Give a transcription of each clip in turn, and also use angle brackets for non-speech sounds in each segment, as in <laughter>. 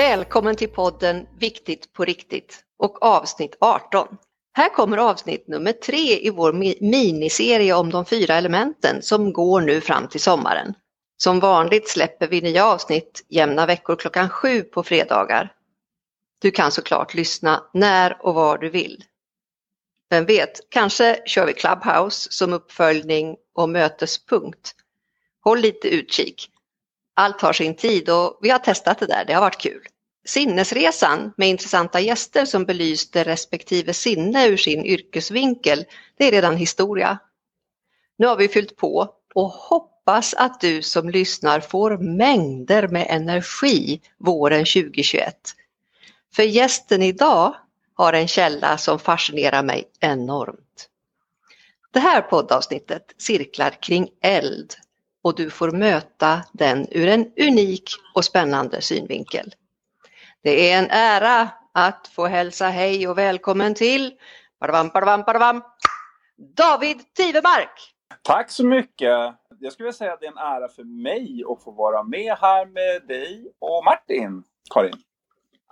Välkommen till podden Viktigt på riktigt och avsnitt 18. Här kommer avsnitt nummer tre i vår miniserie om de fyra elementen som går nu fram till sommaren. Som vanligt släpper vi nya avsnitt jämna veckor klockan sju på fredagar. Du kan såklart lyssna när och var du vill. Vem vet, kanske kör vi Clubhouse som uppföljning och mötespunkt. Håll lite utkik. Allt har sin tid och vi har testat det där, det har varit kul. Sinnesresan med intressanta gäster som belyste respektive sinne ur sin yrkesvinkel, det är redan historia. Nu har vi fyllt på och hoppas att du som lyssnar får mängder med energi våren 2021. För gästen idag har en källa som fascinerar mig enormt. Det här poddavsnittet cirklar kring eld och du får möta den ur en unik och spännande synvinkel. Det är en ära att få hälsa hej och välkommen till badabam, badabam, badabam, David Tivemark! Tack så mycket! Jag skulle vilja säga att det är en ära för mig att få vara med här med dig och Martin, Karin.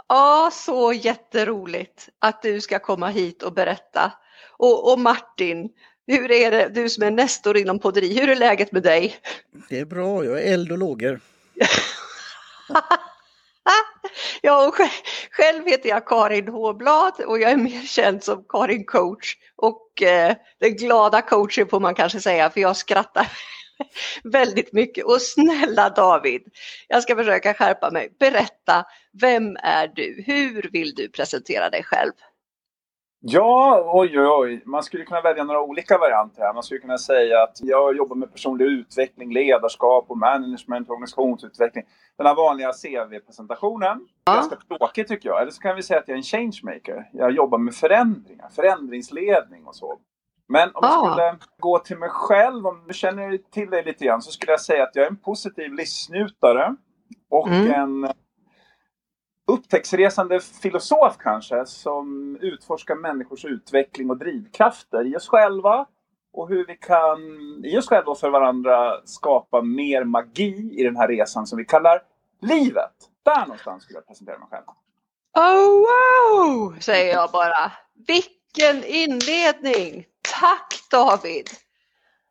Ja, så jätteroligt att du ska komma hit och berätta. Och, och Martin, hur är det, du som är nestor inom podderi, hur är läget med dig? Det är bra, jag är eld och lågor. <laughs> <laughs> ja, och själv heter jag Karin Håblad och jag är mer känd som Karin coach och eh, den glada coachen får man kanske säga för jag skrattar <laughs> väldigt mycket. Och snälla David, jag ska försöka skärpa mig. Berätta, vem är du? Hur vill du presentera dig själv? Ja, oj, oj, oj. Man skulle kunna välja några olika varianter här. Man skulle kunna säga att jag jobbar med personlig utveckling, ledarskap och management, organisationsutveckling. Den här vanliga CV-presentationen. Ja. Ganska tråkig tycker jag. Eller så kan vi säga att jag är en changemaker. Jag jobbar med förändringar, förändringsledning och så. Men om jag skulle gå till mig själv, om du känner till dig lite grann, så skulle jag säga att jag är en positiv livsnjutare och mm. en upptäcktsresande filosof kanske, som utforskar människors utveckling och drivkrafter i oss själva och hur vi kan, i oss själva och för varandra, skapa mer magi i den här resan som vi kallar livet. Där någonstans skulle jag presentera mig själv. Oh wow, säger jag bara. Vilken inledning! Tack David!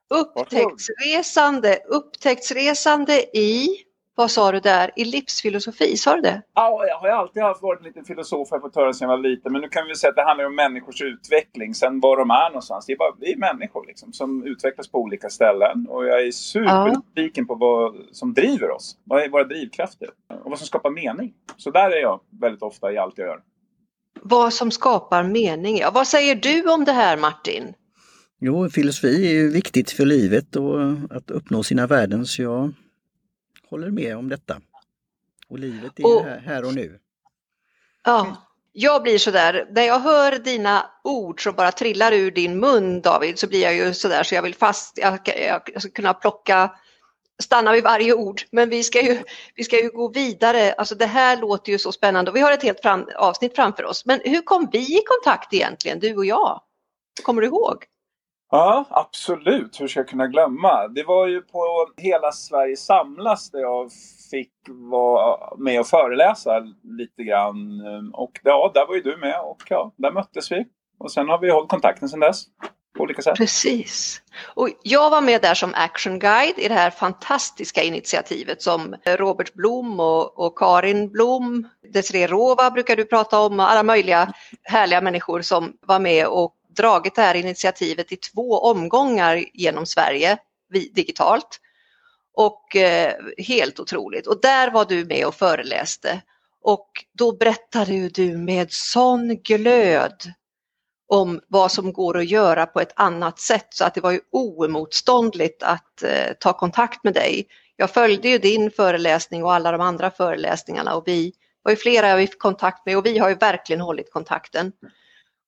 Upptäcktsresande, upptäcktsresande i, vad sa du där, i livsfilosofi, sa du det? Ja, jag har alltid haft varit en liten filosof, jag fått höra sedan jag var liten. Men nu kan vi säga att det handlar om människors utveckling, sen var de är någonstans. Det är bara vi är människor liksom, som utvecklas på olika ställen. Och jag är supernyfiken ja. på vad som driver oss. Vad är våra drivkrafter? Och vad som skapar mening. Så där är jag väldigt ofta i allt jag gör. Vad som skapar mening, ja. Vad säger du om det här Martin? Jo, filosofi är ju viktigt för livet och att uppnå sina värden så jag håller med om detta. Och livet är och, här, och nu. Ja, jag blir sådär, när jag hör dina ord som bara trillar ur din mun David så blir jag ju sådär så jag vill fast, jag, jag ska kunna plocka stanna vid varje ord, men vi ska ju, vi ska ju gå vidare. Alltså det här låter ju så spännande och vi har ett helt fram, avsnitt framför oss. Men hur kom vi i kontakt egentligen, du och jag? Kommer du ihåg? Ja, absolut. Hur ska jag kunna glömma? Det var ju på Hela Sverige samlas där jag fick vara med och föreläsa lite grann. Och ja, där var ju du med och ja, där möttes vi. Och sen har vi hållit kontakten sedan dess. På olika sätt. Precis. Och jag var med där som action guide i det här fantastiska initiativet som Robert Blom och, och Karin Blom, Desiree Rova brukar du prata om, och alla möjliga härliga människor som var med och dragit det här initiativet i två omgångar genom Sverige digitalt. Och eh, helt otroligt. Och där var du med och föreläste. Och då berättade du med sån glöd om vad som går att göra på ett annat sätt så att det var ju oemotståndligt att eh, ta kontakt med dig. Jag följde ju din föreläsning och alla de andra föreläsningarna och vi var ju flera jag fick kontakt med och vi har ju verkligen hållit kontakten.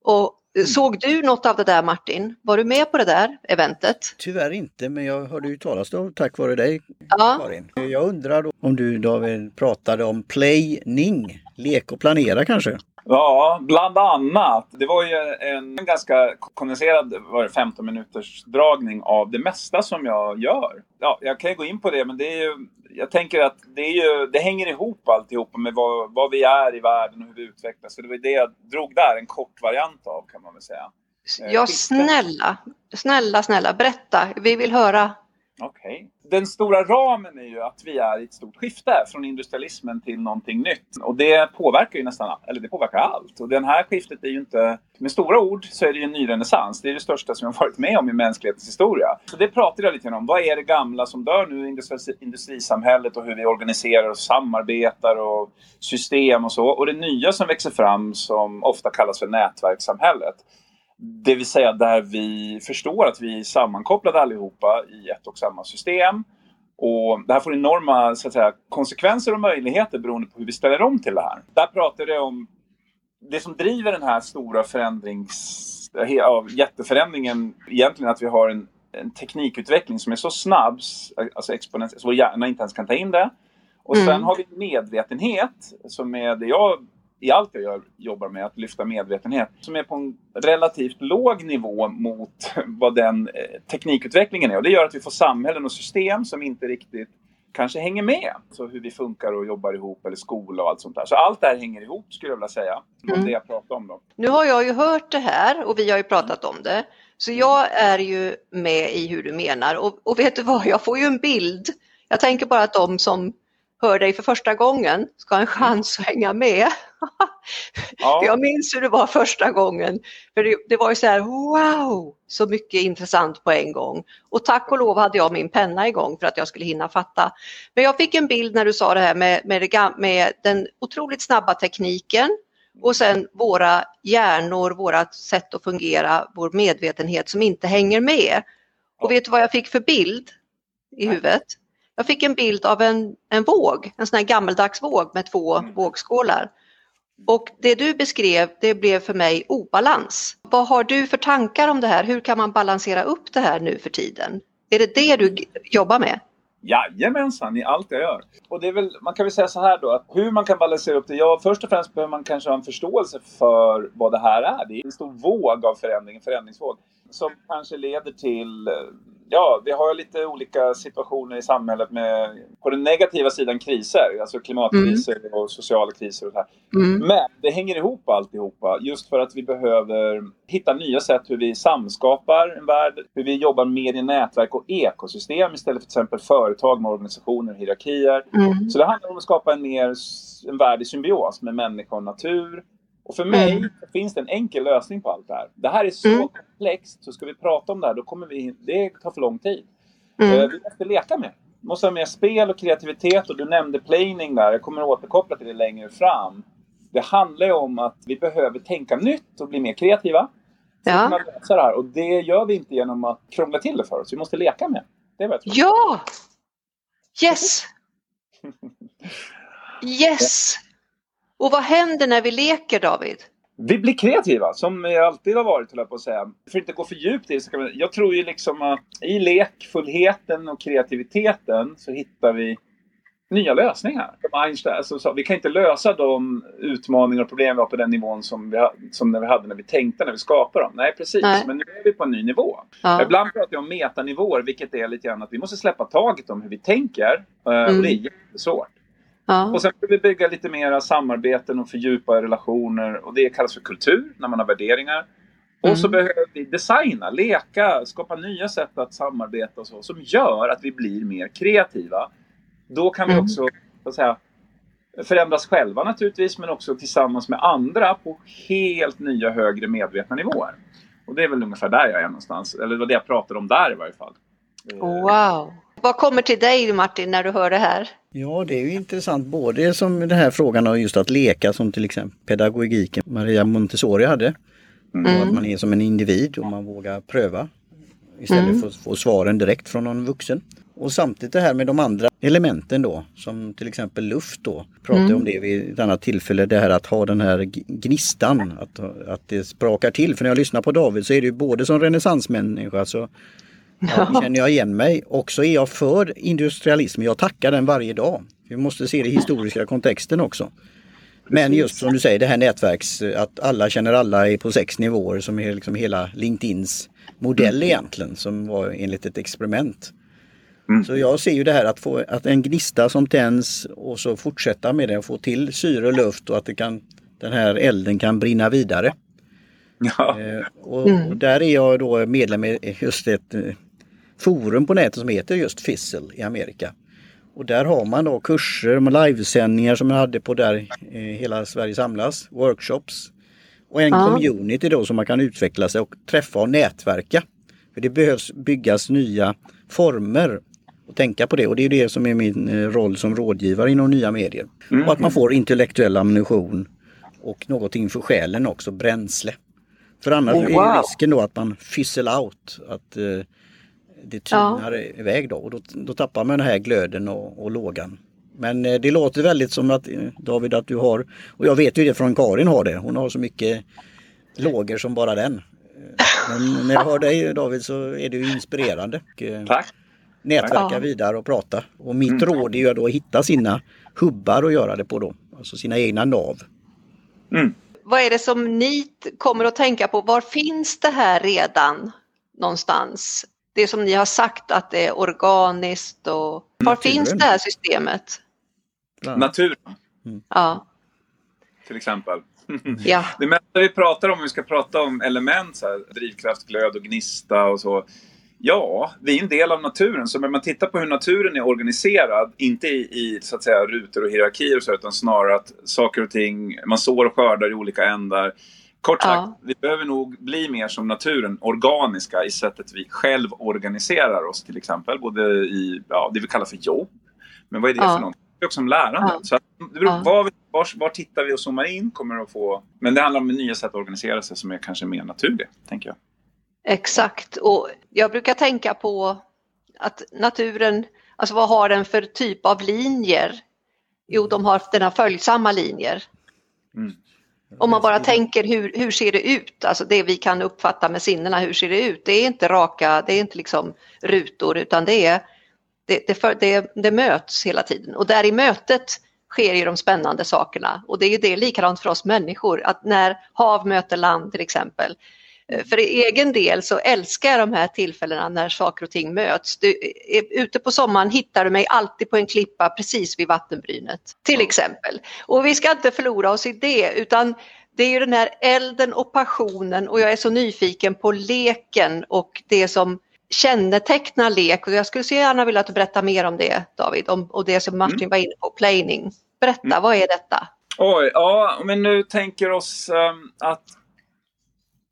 Och Såg du något av det där Martin? Var du med på det där eventet? Tyvärr inte, men jag hörde ju talas om tack vare dig ja. Karin. Jag undrar om du David pratade om playning, lek och planera kanske? Ja, bland annat. Det var ju en ganska kondenserad var det 15 minuters dragning av det mesta som jag gör. Ja, jag kan ju gå in på det, men det är ju jag tänker att det, ju, det hänger ihop alltihopa med vad, vad vi är i världen och hur vi utvecklas. Så det var det jag drog där, en kort variant av kan man väl säga. Eh, ja, snälla, snälla, snälla, berätta. Vi vill höra. Okej. Okay den stora ramen är ju att vi är i ett stort skifte från industrialismen till någonting nytt. Och det påverkar ju nästan eller det påverkar allt. Och det här skiftet är ju inte, med stora ord så är det ju en ny renässans. Det är det största som vi har varit med om i mänsklighetens historia. Så det pratade jag lite grann om. Vad är det gamla som dör nu i industrisamhället och hur vi organiserar och samarbetar och system och så. Och det nya som växer fram som ofta kallas för nätverkssamhället. Det vill säga där vi förstår att vi är sammankopplade allihopa i ett och samma system. Och det här får enorma så att säga, konsekvenser och möjligheter beroende på hur vi ställer om till det här. Där pratar det om det som driver den här stora förändrings, ja, jätteförändringen egentligen att vi har en, en teknikutveckling som är så snabb, alltså exponentiell, så vår hjärna inte ens kan ta in det. Och sen mm. har vi medvetenhet som är det jag i allt jag gör, jobbar med, att lyfta medvetenhet, som är på en relativt låg nivå mot <laughs> vad den eh, teknikutvecklingen är. Och det gör att vi får samhällen och system som inte riktigt kanske hänger med. Så hur vi funkar och jobbar ihop, eller skola och allt sånt där. Så allt det här hänger ihop skulle jag vilja säga. Det mm. det jag pratade om då. Nu har jag ju hört det här och vi har ju pratat om det. Så jag är ju med i hur du menar och, och vet du vad, jag får ju en bild. Jag tänker bara att de som hör dig för första gången ska ha en chans att hänga med. Ja. <laughs> Jag minns hur det var första gången. För det, det, var ju så här, wow, så mycket intressant på en gång. Och tack och lov hade jag min penna igång för att jag skulle hinna fatta. Men jag fick en bild när du sa det här med, med, det, med den otroligt snabba tekniken och sen våra hjärnor, vårat sätt att fungera, vår medvetenhet som inte hänger med. Och vet du vad jag fick för bild i huvudet? Jag fick en bild av en, en våg, en sån här gammeldags våg med två mm. vågskålar. Och det du beskrev, det blev för mig obalans. Vad har du för tankar om det här? Hur kan man balansera upp det här nu för tiden? Är det det du jobbar med? Jajamensan, i allt jag gör. Och det är väl, man kan väl säga så här då, att hur man kan balansera upp det? Ja, först och främst behöver man kanske ha en förståelse för vad det här är. Det är en stor våg av förändring, en förändringsvåg, som kanske leder till ja, vi har lite olika situationer i samhället med på den negativa sidan kriser, alltså klimatkriser mm. och sociala kriser och så här. Mm. Men det hänger ihop alltihopa just för att vi behöver hitta nya sätt hur vi samskapar en värld, hur vi jobbar mer i nätverk och ekosystem istället för till exempel företag med organisationer och hierarkier. Mm. Så det handlar om att skapa en mer en värld i symbios med människa och natur och för mig mm. finns det en enkel lösning på allt det här. Det här är så mm. komplext, så ska vi prata om det här, då kommer vi, det tar för lång tid. Mm. Uh, vi måste leka med. Måste ha mer spel och kreativitet och du nämnde planing där, jag kommer att återkoppla till det längre fram. Det handlar ju om att vi behöver tänka nytt och bli mer kreativa. Ja. Lösa det här. Och det gör vi inte genom att krångla till det för oss. Vi måste leka med det. är vad jag tror. Ja! Yes! <laughs> Yes! Och vad händer när vi leker David? Vi blir kreativa, som vi alltid har varit, höll jag på att säga. För att inte gå för djupt i det, så kan man, jag tror ju liksom att i lekfullheten och kreativiteten så hittar vi nya lösningar. Einstein, alltså, så, vi kan inte lösa de utmaningar och problem vi har på den nivån som vi, som när vi hade när vi tänkte, när vi skapade dem. Nej, precis. Nej. Men nu är vi på en ny nivå. Ja. Ibland pratar jag om metanivåer, vilket är lite grann att vi måste släppa taget om hur vi tänker. Mm. Och det är mm. jättesvårt. Ja. Och sen vill vi bygga lite mera samarbeten och fördjupa relationer och det kallas för kultur när man har värderingar. Mm. Och så behöver vi designa, leka, skapa nya sätt att samarbeta och så som gör att vi blir mer kreativa. Då kan vi mm. också så att säga, förändras själva naturligtvis men också tillsammans med andra på helt nya högre medvetna nivåer. Och det är väl ungefär där jag är någonstans. Eller det var det jag pratade om där i varje fall. Wow! Vad kommer till dig Martin när du hör det här? Ja, det är ju intressant både som den här frågan om just att leka som till exempel pedagogiken Maria Montessori hade. Mm. att man är som en individ och man vågar pröva istället mm. för att få svaren direkt från någon vuxen. Och samtidigt det här med de andra elementen då, som till exempel luft då. Pratade mm. om det vid ett annat tillfälle, det här att ha den här gnistan, att, att det sprakar till. För när jag lyssnar på David så är det ju både som renässansmänniska så Ja, känner jag igen mig. Och så är jag för industrialism. Jag tackar den varje dag. Vi måste se det i historiska kontexten också. Men just som du säger det här nätverks, att alla känner alla är på sex nivåer som är liksom hela LinkedIns modell mm. egentligen som var enligt ett experiment. Mm. Så jag ser ju det här att få att en gnista som tänds och så fortsätta med det och få till syre och luft och att det kan, den här elden kan brinna vidare. Ja. Eh, och, mm. och, där är jag då medlem i just ett eh, forum på nätet som heter just Fissel i Amerika. Och där har man då kurser med livesändningar som man hade på där eh, hela Sverige samlas, workshops. Och en ja. community då som man kan utveckla sig och träffa och nätverka. För det behövs byggas nya former och tänka på det och det är det som är min eh, roll som rådgivare inom nya medier. Mm. Och att man får intellektuell ammunition och någonting för själen också, bränsle. För annars oh, wow. är risken då att man fizzle out, att eh, det tynar ja. iväg då och då, då tappar man den här glöden och, och lågan. Men eh, det låter väldigt som att eh, David att du har, och jag vet ju det från Karin har det, hon har så mycket lågor som bara den. Men när jag hör dig David så är det ju inspirerande. Eh, Tack! Nätverka ja. vidare och prata. Och mitt mm. råd är ju då att hitta sina hubbar och göra det på då. Alltså sina egna nav. Mm. Vad är det som ni kommer att tänka på? Var finns det här redan någonstans? Det som ni har sagt att det är organiskt och var Naturen. finns det här systemet? Naturen. Mm. Ja. Till exempel. Ja. <laughs> Det mesta vi pratar om, om vi ska prata om element, så här, drivkraft, glöd och gnista och så. Ja, vi är en del av naturen. Så när man tittar på hur naturen är organiserad, inte i, i så att säga, rutor och hierarkier och så, utan snarare att saker och ting, man sår och skördar i olika ändar. Kort sagt, ja. vi behöver nog bli mer som naturen, organiska i sättet vi själv organiserar oss till exempel. Både i ja, det vi kallar för jobb, men vad är det ja. för något? Det är också som lärande. Ja. Så att, det beror, var, var, var tittar vi och zoomar in kommer att få... Men det handlar om nya sätt att organisera sig som är kanske mer naturliga, tänker jag. Exakt, och jag brukar tänka på att naturen, alltså vad har den för typ av linjer? Jo, de har, den har följsamma linjer. Mm. Om man bara tänker hur, hur ser det ut, alltså det vi kan uppfatta med sinnena, hur ser det ut? Det är inte raka, det är inte liksom rutor utan det är det, det, för, det, det möts hela tiden. Och där i mötet sker ju de spännande sakerna. Och det är ju det likadant för oss människor att när hav möter land till exempel för egen del så älskar jag de här tillfällena när saker och ting möts. Du, ute på sommaren hittar du mig alltid på en klippa precis vid vattenbrynet till exempel. Och vi ska inte förlora oss i det utan det är ju den här elden och passionen och jag är så nyfiken på leken och det som kännetecknar lek och jag skulle så gärna vilja att du berättar mer om det David om, och det som Martin mm. var inne på, planing. Berätta, mm. vad är detta? Oj, ja, men nu tänker oss um, att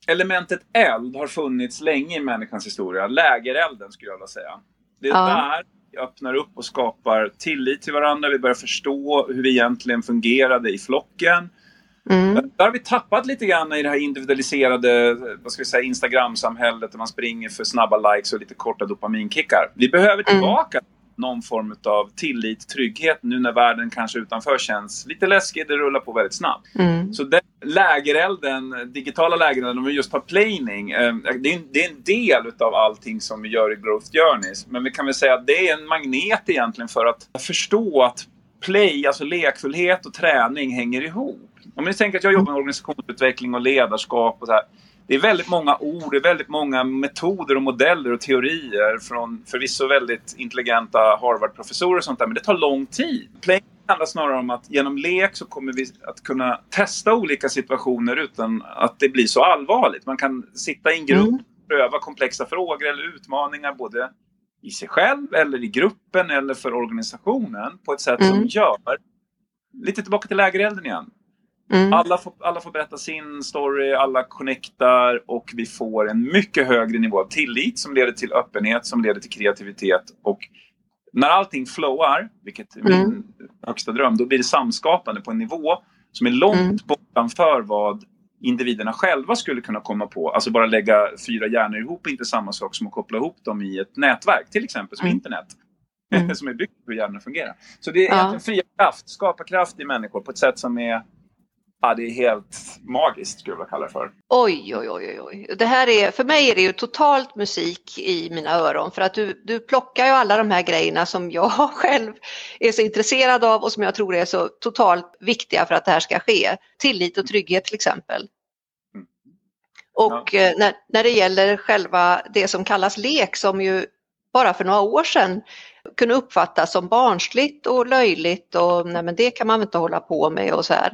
elementet eld har funnits länge i människans historia. Lägerelden skulle jag vilja säga. Det är ja. där vi öppnar upp och skapar tillit till varandra. Vi börjar förstå hur vi egentligen fungerade i flocken. Mm. Där har vi tappat lite grann i det här individualiserade vad ska vi säga, Instagram-samhället där man springer för snabba likes och lite korta dopaminkickar. Vi behöver mm. tillbaka mm någon form av tillit, trygghet nu när världen kanske utanför känns lite läskig. Det rullar på väldigt snabbt. Mm. Så den lägerelden, digitala lägerelden, om vi just har planing, eh, det, är en, det är en del utav allting som vi gör i Growth Journeys. Men vi kan väl säga att det är en magnet egentligen för att förstå att play, alltså lekfullhet och träning hänger ihop. Om ni tänker att jag jobbar med organisationsutveckling och ledarskap och så här det är väldigt många ord, det är väldigt många metoder och modeller och teorier från förvisso väldigt intelligenta Harvard-professorer och sånt där, men det tar lång tid. Playing handlar snarare om att genom lek så kommer vi att kunna testa olika situationer utan att det blir så allvarligt. Man kan sitta i en grupp, mm. pröva komplexa frågor eller utmaningar både i sig själv eller i gruppen eller för organisationen på ett sätt mm. som gör Lite tillbaka till lägerelden igen. Mm. Alla, får, alla får berätta sin story, alla connectar och vi får en mycket högre nivå av tillit som leder till öppenhet, som leder till kreativitet. Och när allting flowar, vilket är min mm. högsta dröm, då blir det samskapande på en nivå som är långt mm. bortanför vad individerna själva skulle kunna komma på. Alltså bara lägga fyra hjärnor ihop är inte samma sak som att koppla ihop dem i ett nätverk, till exempel som mm. internet. Mm. <laughs> som är byggt på hur hjärnan fungerar. Så det är ja. fria kraft, skapa kraft i människor på ett sätt som är Ja, det är helt magiskt skulle jag kalla det för. Oj, oj, oj, oj. Det här är, för mig är det ju totalt musik i mina öron för att du, du plockar ju alla de här grejerna som jag <laughs> själv är så intresserad av och som jag tror är så totalt viktiga för att det här ska ske. Tillit och trygghet till exempel. Mm. Och ja. Eh, när, när det gäller själva det som kallas lek som ju bara för några år sedan kunde uppfattas som barnsligt och löjligt och nej men det kan man inte hålla på med och så här.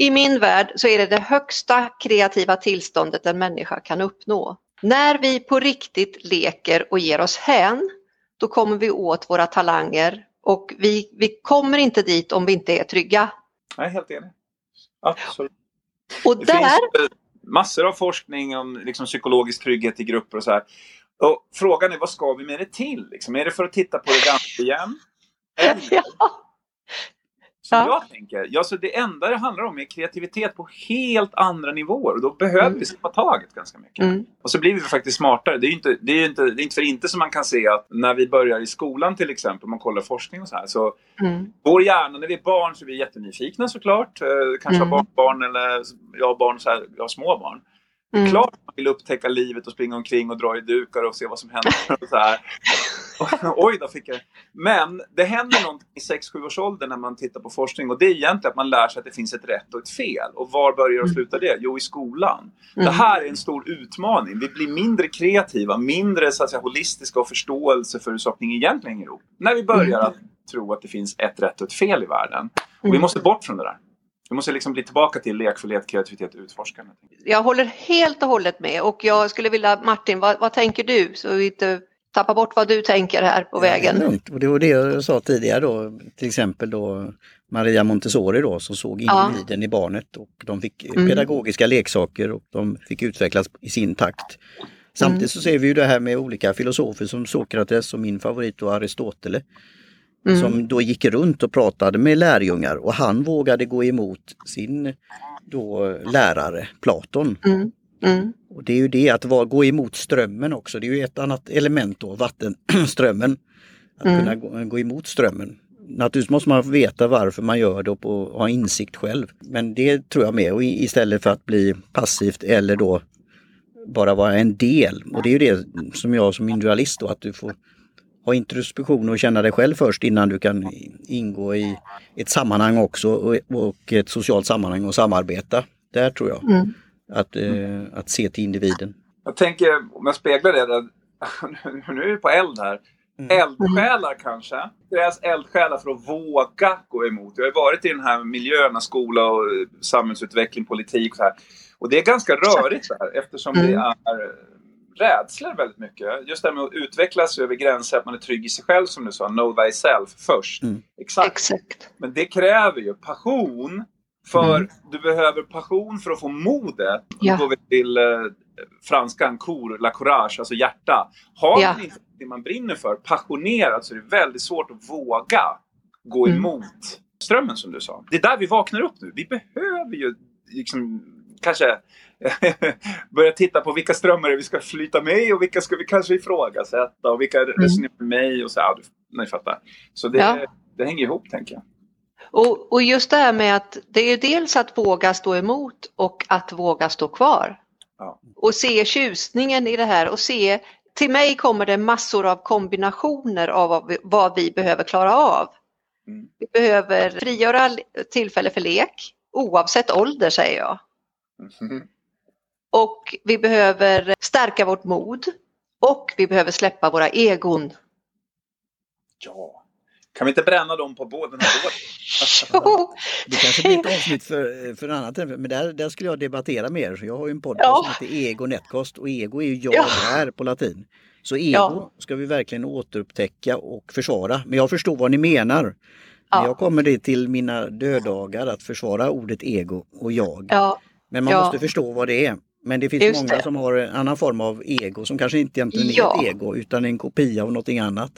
I min värld så är det det högsta kreativa tillståndet en människa kan uppnå. När vi på riktigt leker och ger oss hän, då kommer vi åt våra talanger och vi, vi kommer inte dit om vi inte är trygga. Är helt enig. Absolut. Och det där... finns massor av forskning om liksom, psykologisk trygghet i grupper och så här. Och frågan är vad ska vi med det till? Liksom? Är det för att titta på det gamla igen? Eller, <laughs> Ja. Som Ja. jag tänker, ja, så det enda det handlar om är kreativitet på helt andra nivåer och då behöver vi släppa taget ganska mycket. Mm. Och så blir vi faktiskt smartare. Det är ju inte, det är inte, det är inte för inte som man kan se att när vi börjar i skolan till exempel, om man kollar forskning och så här, så Mm. vår hjärna, när vi är barn så är vi jättenyfikna såklart. Eh, kanske Mm. har barnbarn eller jag har barn så här, jag har små barn. Mm. Klart man vill upptäcka livet och springa omkring och dra i dukar och se vad som händer. Och så här. <laughs> Oj då fick jag Men det händer någonting i 6-7 års ålder när man tittar på forskning och det är egentligen att man lär sig att det finns ett rätt och ett fel. Och var börjar och slutar det? Jo, i skolan. Mm. Det här är en stor utmaning. Vi blir mindre kreativa, mindre så att säga, holistiska och förståelse för hur saker egentligen hänger ihop. När vi börjar att tro att det finns ett rätt och ett fel i världen. Och vi Mm. måste bort från det där. Vi måste liksom bli tillbaka till lekfullhet, kreativitet och utforskande. Jag håller helt och hållet med och jag skulle vilja, Martin, vad, vad tänker du? Så vi inte tappar bort vad du tänker här på vägen. Lugnt. Och det var det jag sa tidigare då, till exempel då Maria Montessori då som såg Ja. individen i barnet och de fick Mm. pedagogiska leksaker och de fick utvecklas i sin takt. Samtidigt Mm. så ser vi ju det här med olika filosofer som Sokrates och min favorit då Aristoteles Mm. som då gick runt och pratade med lärjungar och han vågade gå emot sin då lärare Platon. Mm. Mm. Och det är ju det att gå emot strömmen också, det är ju ett annat element då, vattenströmmen. <clears throat> Att Mm. kunna gå, gå emot strömmen. Naturligtvis måste man veta varför man gör det och ha insikt själv. Men det tror jag med och istället för att bli passivt eller då bara vara en del. Och det är ju det som jag som individualist då, att du får ha introspektion och känna dig själv först innan du kan ingå i ett sammanhang också och, ett socialt sammanhang och samarbeta. Där tror jag. Mm. Att, eh, att se till individen. Jag tänker, om jag speglar det, där, <laughs> nu är vi på eld här. Eldsjälar kanske. Det krävs eldsjälar för att våga gå emot. Jag har varit i den här miljön, skola och samhällsutveckling, politik och så här. Och det är ganska rörigt där eftersom det Mm. är eh, rädslor väldigt mycket. Just det här med att utvecklas över gränser, att man är trygg i sig själv som du sa, know thyself först. Mm. Exakt. Exakt. Men det kräver ju passion. För Mm. du behöver passion för att få modet. Ja. Då går vi till eh, franskan cour, la courage, alltså hjärta. Har Ja. man inte det man brinner för, passionerat, så är det väldigt svårt att våga gå Mm. emot strömmen som du sa. Det är där vi vaknar upp nu. Vi behöver ju liksom kanske <laughs> börja titta på vilka strömmar vi ska flyta med och vilka ska vi kanske ifrågasätta och vilka resonerar med mig och så. Ja, du, ni fattar. Så det, Ja. det hänger ihop tänker jag. Och, och just det här med att det är dels att våga stå emot och att våga stå kvar. Ja. Och se tjusningen i det här och se, till mig kommer det massor av kombinationer av vad vi, vad vi behöver klara av. Mm. Vi behöver frigöra tillfälle för lek, oavsett ålder säger jag. Mhm. Och vi behöver stärka vårt mod och vi behöver släppa våra egon. Ja. Kan vi inte bränna dem på båten? <laughs> Jo, Det kanske blir ett avsnitt för, för annat, men där, där skulle jag debattera mer. Jag har ju en podd Ja. som heter Ego Netcost och ego är ju jag Ja. här på latin. Så ego Ja. ska vi verkligen återupptäcka och försvara. Men jag förstår vad ni menar. Ja. Men Jag kommer det till mina dödagar att försvara ordet ego och jag. ja, Men man ja. måste förstå vad det är. Men det finns Just många det. som har en annan form av ego som kanske inte egentligen Ja. är ett ego utan en kopia av någonting annat.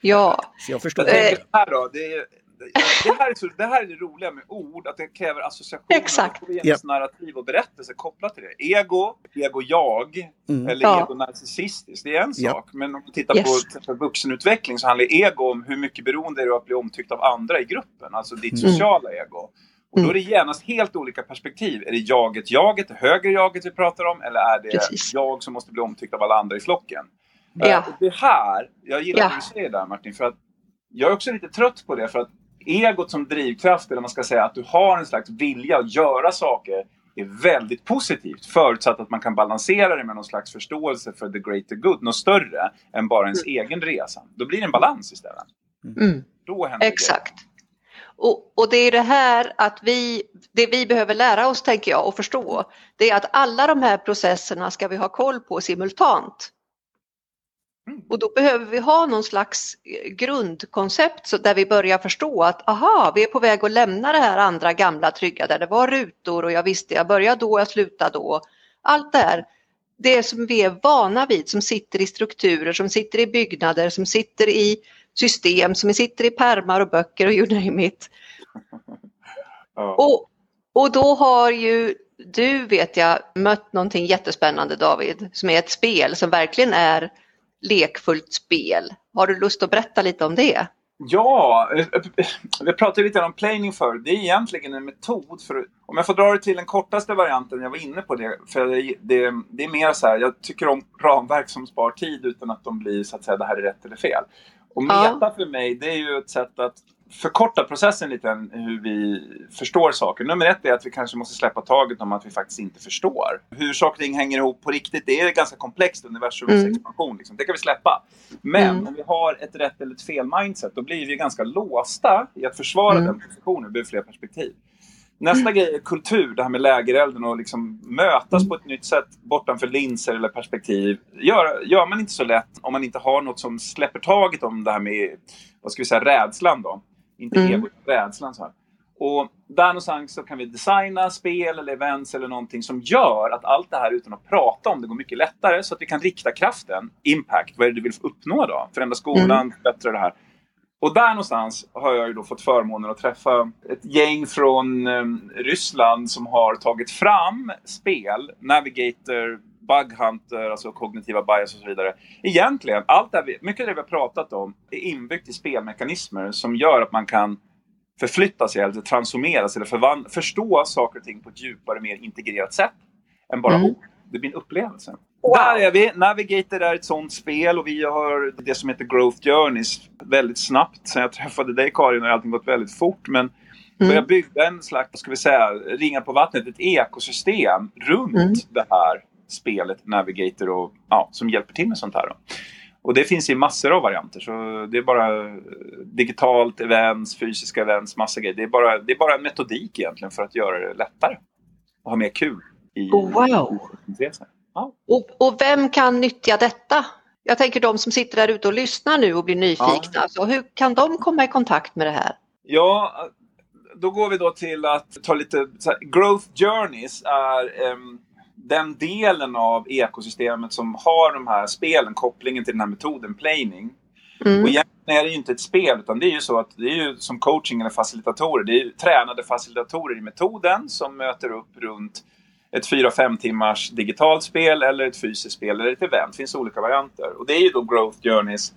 ja, <laughs> Så jag förstår. Jag Eh. så här då. Det, är, det, här är så, det här är det roliga med ord, att det kräver associationer. Exakt. Vi Ja. narrativ och berättelse kopplat till det. Ego, ego-jag Mm. eller Ja. ego-narcissistiskt, det är en Ja. sak. Men om man tittar Yes. på vuxenutveckling så handlar ego om hur mycket beroende är du att bli omtyckt av andra i gruppen, alltså ditt Mm. sociala ego. Och då är det genast helt olika perspektiv. Är det jaget, jaget, det högre jaget vi pratar om eller är det Precis. jag som måste bli omtyckt av alla andra i flocken? Ja. Eh, det här, jag gillar Ja. det du säger där Martin, för att jag är också lite trött på det för att egot som drivkraft, eller man ska säga att du har en slags vilja att göra saker är väldigt positivt förutsatt att man kan balansera det med någon slags förståelse för the greater good, något större än bara ens mm. egen resa. Då blir det en balans istället. Mm. Då händer Exakt. Och, och, det är det här att vi, det vi behöver lära oss tänker jag och förstå, det är att alla de här processerna ska vi ha koll på simultant. Och då behöver vi ha någon slags eh, grundkoncept så där vi börjar förstå att aha, vi är på väg att lämna det här andra gamla trygga där det var rutor och jag visste jag började då, jag slutade då. Allt det här, det som vi är vana vid som sitter i strukturer, som sitter i byggnader, som sitter i system, som sitter i pärmar och böcker och you name it. Och, och då har ju du vet jag mött någonting jättespännande David, som är ett spel som verkligen är lekfullt spel. Har du lust att berätta lite om det? Ja, eh, eh, vi pratade lite om planing för. Det är egentligen en metod för, om jag får dra det till den kortaste varianten, jag var inne på det, för det, det, det är mer så här, jag tycker om ramverk som spar tid utan att de blir så att säga, det här är rätt eller fel. Och meta ja. för mig, det är ju ett sätt att förkorta processen lite hur vi förstår saker. Nummer ett är att vi kanske måste släppa taget om att vi faktiskt inte förstår. Hur saker och ting hänger ihop på riktigt, det är ganska komplext universums mm. expansion. Liksom. Det kan vi släppa. Men mm. om vi har ett rätt eller ett fel mindset, då blir vi ganska låsta i att försvara mm. den positionen ur fler perspektiv. Nästa grej är kultur, det här med lägerelden och liksom mötas på ett nytt sätt bortanför linser eller perspektiv. Gör, gör man inte så lätt om man inte har något som släpper taget om det här med, vad ska vi säga, rädslan då. Inte mm. egot, rädslan så här. Och där någonstans så kan vi designa spel eller events eller någonting som gör att allt det här utan att prata om det går mycket lättare så att vi kan rikta kraften, impact, vad är det du vill uppnå då? Förändra skolan, mm. förbättra det här. Och där någonstans har jag ju då fått förmånen att träffa ett gäng från eh, Ryssland som har tagit fram spel, Navigator, Bug Hunter, alltså kognitiva bias och så vidare. Egentligen, allt det vi, mycket av det vi har pratat om är inbyggt i spelmekanismer som gör att man kan förflytta sig eller transformeras eller förvandla, förstå saker och ting på ett djupare, mer integrerat sätt än bara mm. ord. Det blir en upplevelse. Wow. Där är vi. Navigator är ett sånt spel och vi har det som heter Growth Journeys väldigt snabbt. Sen jag träffade dig Karin har allting gått väldigt fort. Men mm. börja bygga en slags, ska vi säga, ringa på vattnet, ett ekosystem runt mm. det här spelet Navigator och, ja, som hjälper till med sånt här. Då. Och det finns i massor av varianter. Så det är bara digitalt, events, fysiska events, massa grejer. Det är bara, det är bara en metodik egentligen för att göra det lättare. Och ha mer kul i wow. Ja. Och, och vem kan nyttja detta? Jag tänker de som sitter där ute och lyssnar nu och blir nyfikna. Ja. Så hur kan de komma i kontakt med det här? Ja, då går vi då till att ta lite... Growth Journeys är um, den delen av ekosystemet som har de här spelen, kopplingen till den här metoden, planing. Mm. Och egentligen är det ju inte ett spel utan det är ju så att det är ju som coaching eller facilitatorer. Det är ju tränade facilitatorer i metoden som möter upp runt ett 4-5 timmars digitalt spel eller ett fysiskt spel eller ett event. Det finns olika varianter. Och det är ju då Growth Journeys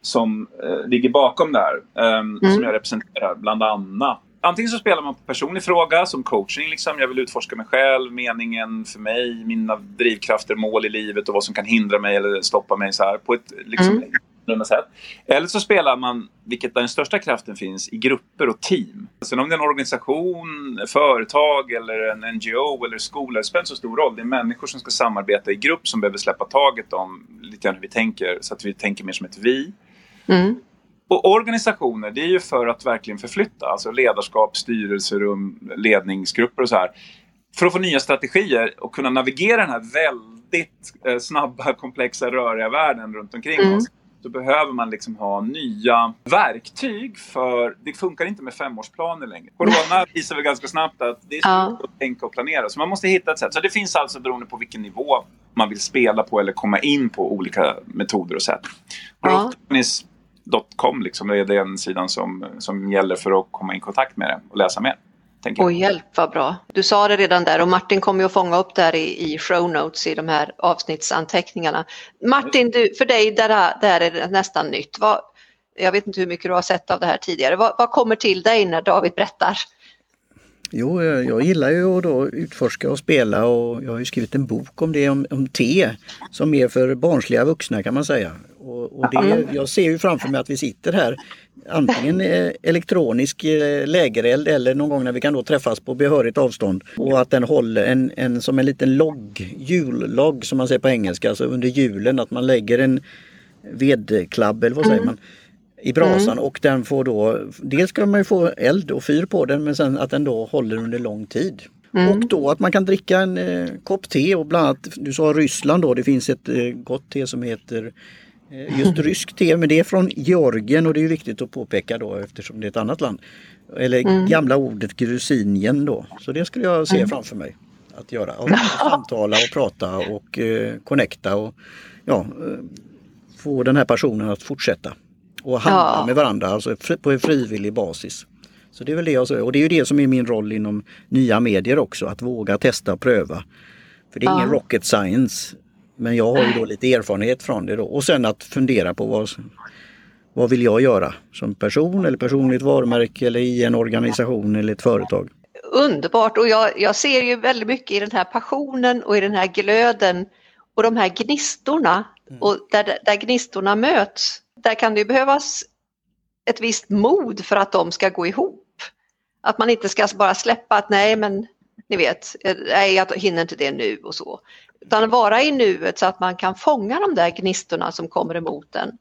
som eh, ligger bakom där. Eh, mm. Som jag representerar bland annat. Antingen så spelar man på personlig fråga som coaching. Liksom. Jag vill utforska mig själv, meningen för mig, mina drivkrafter, mål i livet och vad som kan hindra mig eller stoppa mig så här, på ett liksom, mm annorlunda sätt. Eller så spelar man, vilket den största kraften finns, i grupper och team. Sen om det är en organisation, företag eller en NGO eller skola, det spelar inte så stor roll. Det är människor som ska samarbeta i grupp som behöver släppa taget om lite grann hur vi tänker så att vi tänker mer som ett vi. Mm. Och organisationer, det är ju för att verkligen förflytta, alltså ledarskap, styrelserum, ledningsgrupper och så här. För att få nya strategier och kunna navigera den här väldigt eh, snabba, <laughs> komplexa, röriga världen runt omkring mm. oss då behöver man liksom ha nya verktyg för det funkar inte med femårsplaner längre. Corona visar väl ganska snabbt att det är svårt ja. att tänka och planera. Så man måste hitta ett sätt. Så det finns alltså beroende på vilken nivå man vill spela på eller komma in på olika metoder och sätt. Ja. Liksom, är den sidan som, som gäller för att komma i kontakt med det och läsa mer. Och hjälp vad bra. Du sa det redan där och Martin kommer ju att fånga upp det här i, i show notes i de här avsnittsanteckningarna. Martin, du, för dig där, där är det nästan nytt. Vad, jag vet inte hur mycket du har sett av det här tidigare. Vad, vad kommer till dig när David berättar? Jo, jag gillar ju att då utforska och spela och jag har ju skrivit en bok om det, om, om te, som är för barnsliga vuxna kan man säga. Och, och det, jag ser ju framför mig att vi sitter här antingen elektronisk eh, lägereld eller någon gång när vi kan då träffas på behörigt avstånd. Och att den håller en, en som en liten logg, jullogg som man säger på engelska, alltså under julen att man lägger en vedklabb eller vad säger man i brasan mm. och den får då, dels ska man ju få eld och fyr på den men sen att den då håller under lång tid. Mm. Och då att man kan dricka en eh, kopp te och bland annat, du sa Ryssland då, det finns ett eh, gott te som heter eh, just rysk te men det är från Georgien och det är viktigt att påpeka då eftersom det är ett annat land. Eller mm. gamla ordet Grusinien då. Så det skulle jag se mm. framför mig att göra. Och <laughs> samtala och prata och eh, connecta och ja, eh, få den här personen att fortsätta och handla ja. med varandra alltså på en frivillig basis. Så det är väl det jag säger och det är ju det som är min roll inom nya medier också, att våga testa och pröva. För det är ja. ingen rocket science. Men jag har ju då lite erfarenhet från det då och sen att fundera på vad, vad vill jag göra som person eller personligt varumärke eller i en organisation eller ett företag. Underbart och jag, jag ser ju väldigt mycket i den här passionen och i den här glöden och de här gnistorna mm. och där, där gnistorna möts där kan det behövas ett visst mod för att de ska gå ihop. Att man inte ska bara släppa att nej men ni vet, nej jag hinner inte det nu och så. Utan vara i nuet så att man kan fånga de där gnistorna som kommer emot en.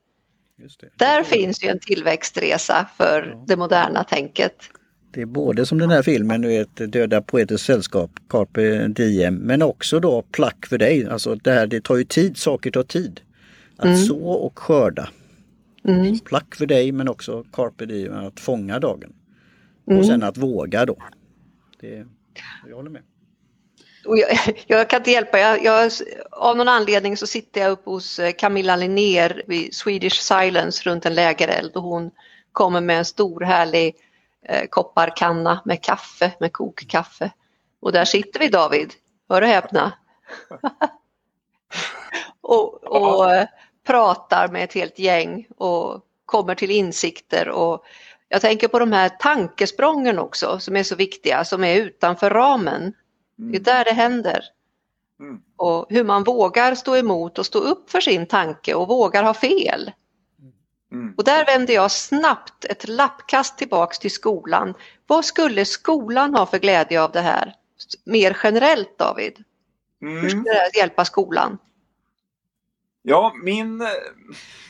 Där finns ju en tillväxtresa för ja. det moderna tänket. Det är både som den här filmen, du vet, Döda poeters sällskap, Carpe Diem, men också då Plack för dig. Alltså det här, det tar ju tid, saker tar tid. Att mm. så och skörda. Mm. Plack för dig men också carpe diem, att fånga dagen. Mm. Och sen att våga då. Det, jag håller med. Och jag, <laughs> jag, kan inte hjälpa, jag, jag, av någon anledning så sitter jag uppe hos eh, Camilla Linnér vid Swedish Silence runt en lägereld och hon kommer med en stor härlig eh, kopparkanna med kaffe, med kokkaffe. Och där sitter vi David, hör och häpna. <laughs> och, och eh, pratar med ett helt gäng och kommer till insikter och jag tänker på de här tankesprången också som är så viktiga, som är utanför ramen. Det är mm. där det händer. Mm. Och hur man vågar stå emot och stå upp för sin tanke och vågar ha fel. Mm. Och där vänder jag snabbt ett lappkast tillbaks till skolan. Vad skulle skolan ha för glädje av det här? Mer generellt David? Mm. Hur ska det hjälpa skolan? Ja, min,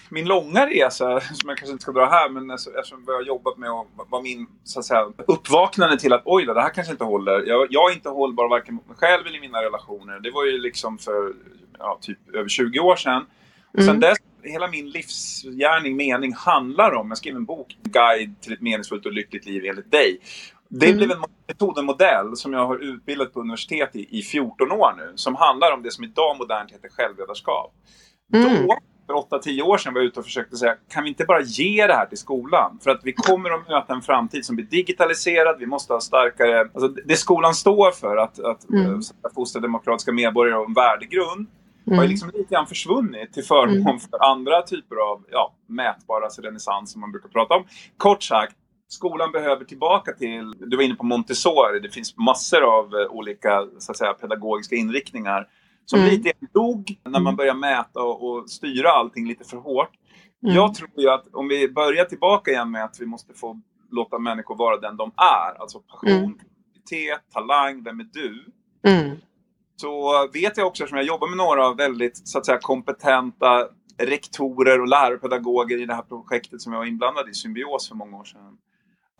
min långa resa, som jag kanske inte ska dra här, men eftersom jag har jobbat med och var min så att säga, uppvaknande till att oj då, det här kanske inte håller. Jag, jag är inte hållbar varken mot mig själv eller i mina relationer. Det var ju liksom för ja, typ över 20 år sedan. Och sen mm. dess, hela min livsgärning, mening handlar om, jag skrev en bok, Guide till ett meningsfullt och lyckligt liv enligt dig. Det mm. blev en metodmodell som jag har utbildat på universitet i, i 14 år nu, som handlar om det som idag modernt heter självledarskap. Mm. Då, för 8-10 år sedan, var jag ute och försökte säga, kan vi inte bara ge det här till skolan? För att vi kommer att möta en framtid som blir digitaliserad, vi måste ha starkare... Alltså det skolan står för, att, att mm. Eh, fostra demokratiska medborgare och en värdegrund, mm. har ju liksom lite grann försvunnit till förmån mm. för andra typer av ja, mätbara alltså renässans som man brukar prata om. Kort sagt, skolan behöver tillbaka till, du var inne på Montessori, det finns massor av eh, olika så att säga, pedagogiska inriktningar som mm. lite dog när man börjar mäta och, och styra allting lite för hårt. Mm. Jag tror ju att om vi börjar tillbaka igen med att vi måste få låta människor vara den de är, alltså passion, mm. talang, vem är du? Mm. Så vet jag också, eftersom jag jobbar med några väldigt så att säga, kompetenta rektorer och lärarpedagoger i det här projektet som jag var inblandad i, Symbios, för många år sedan.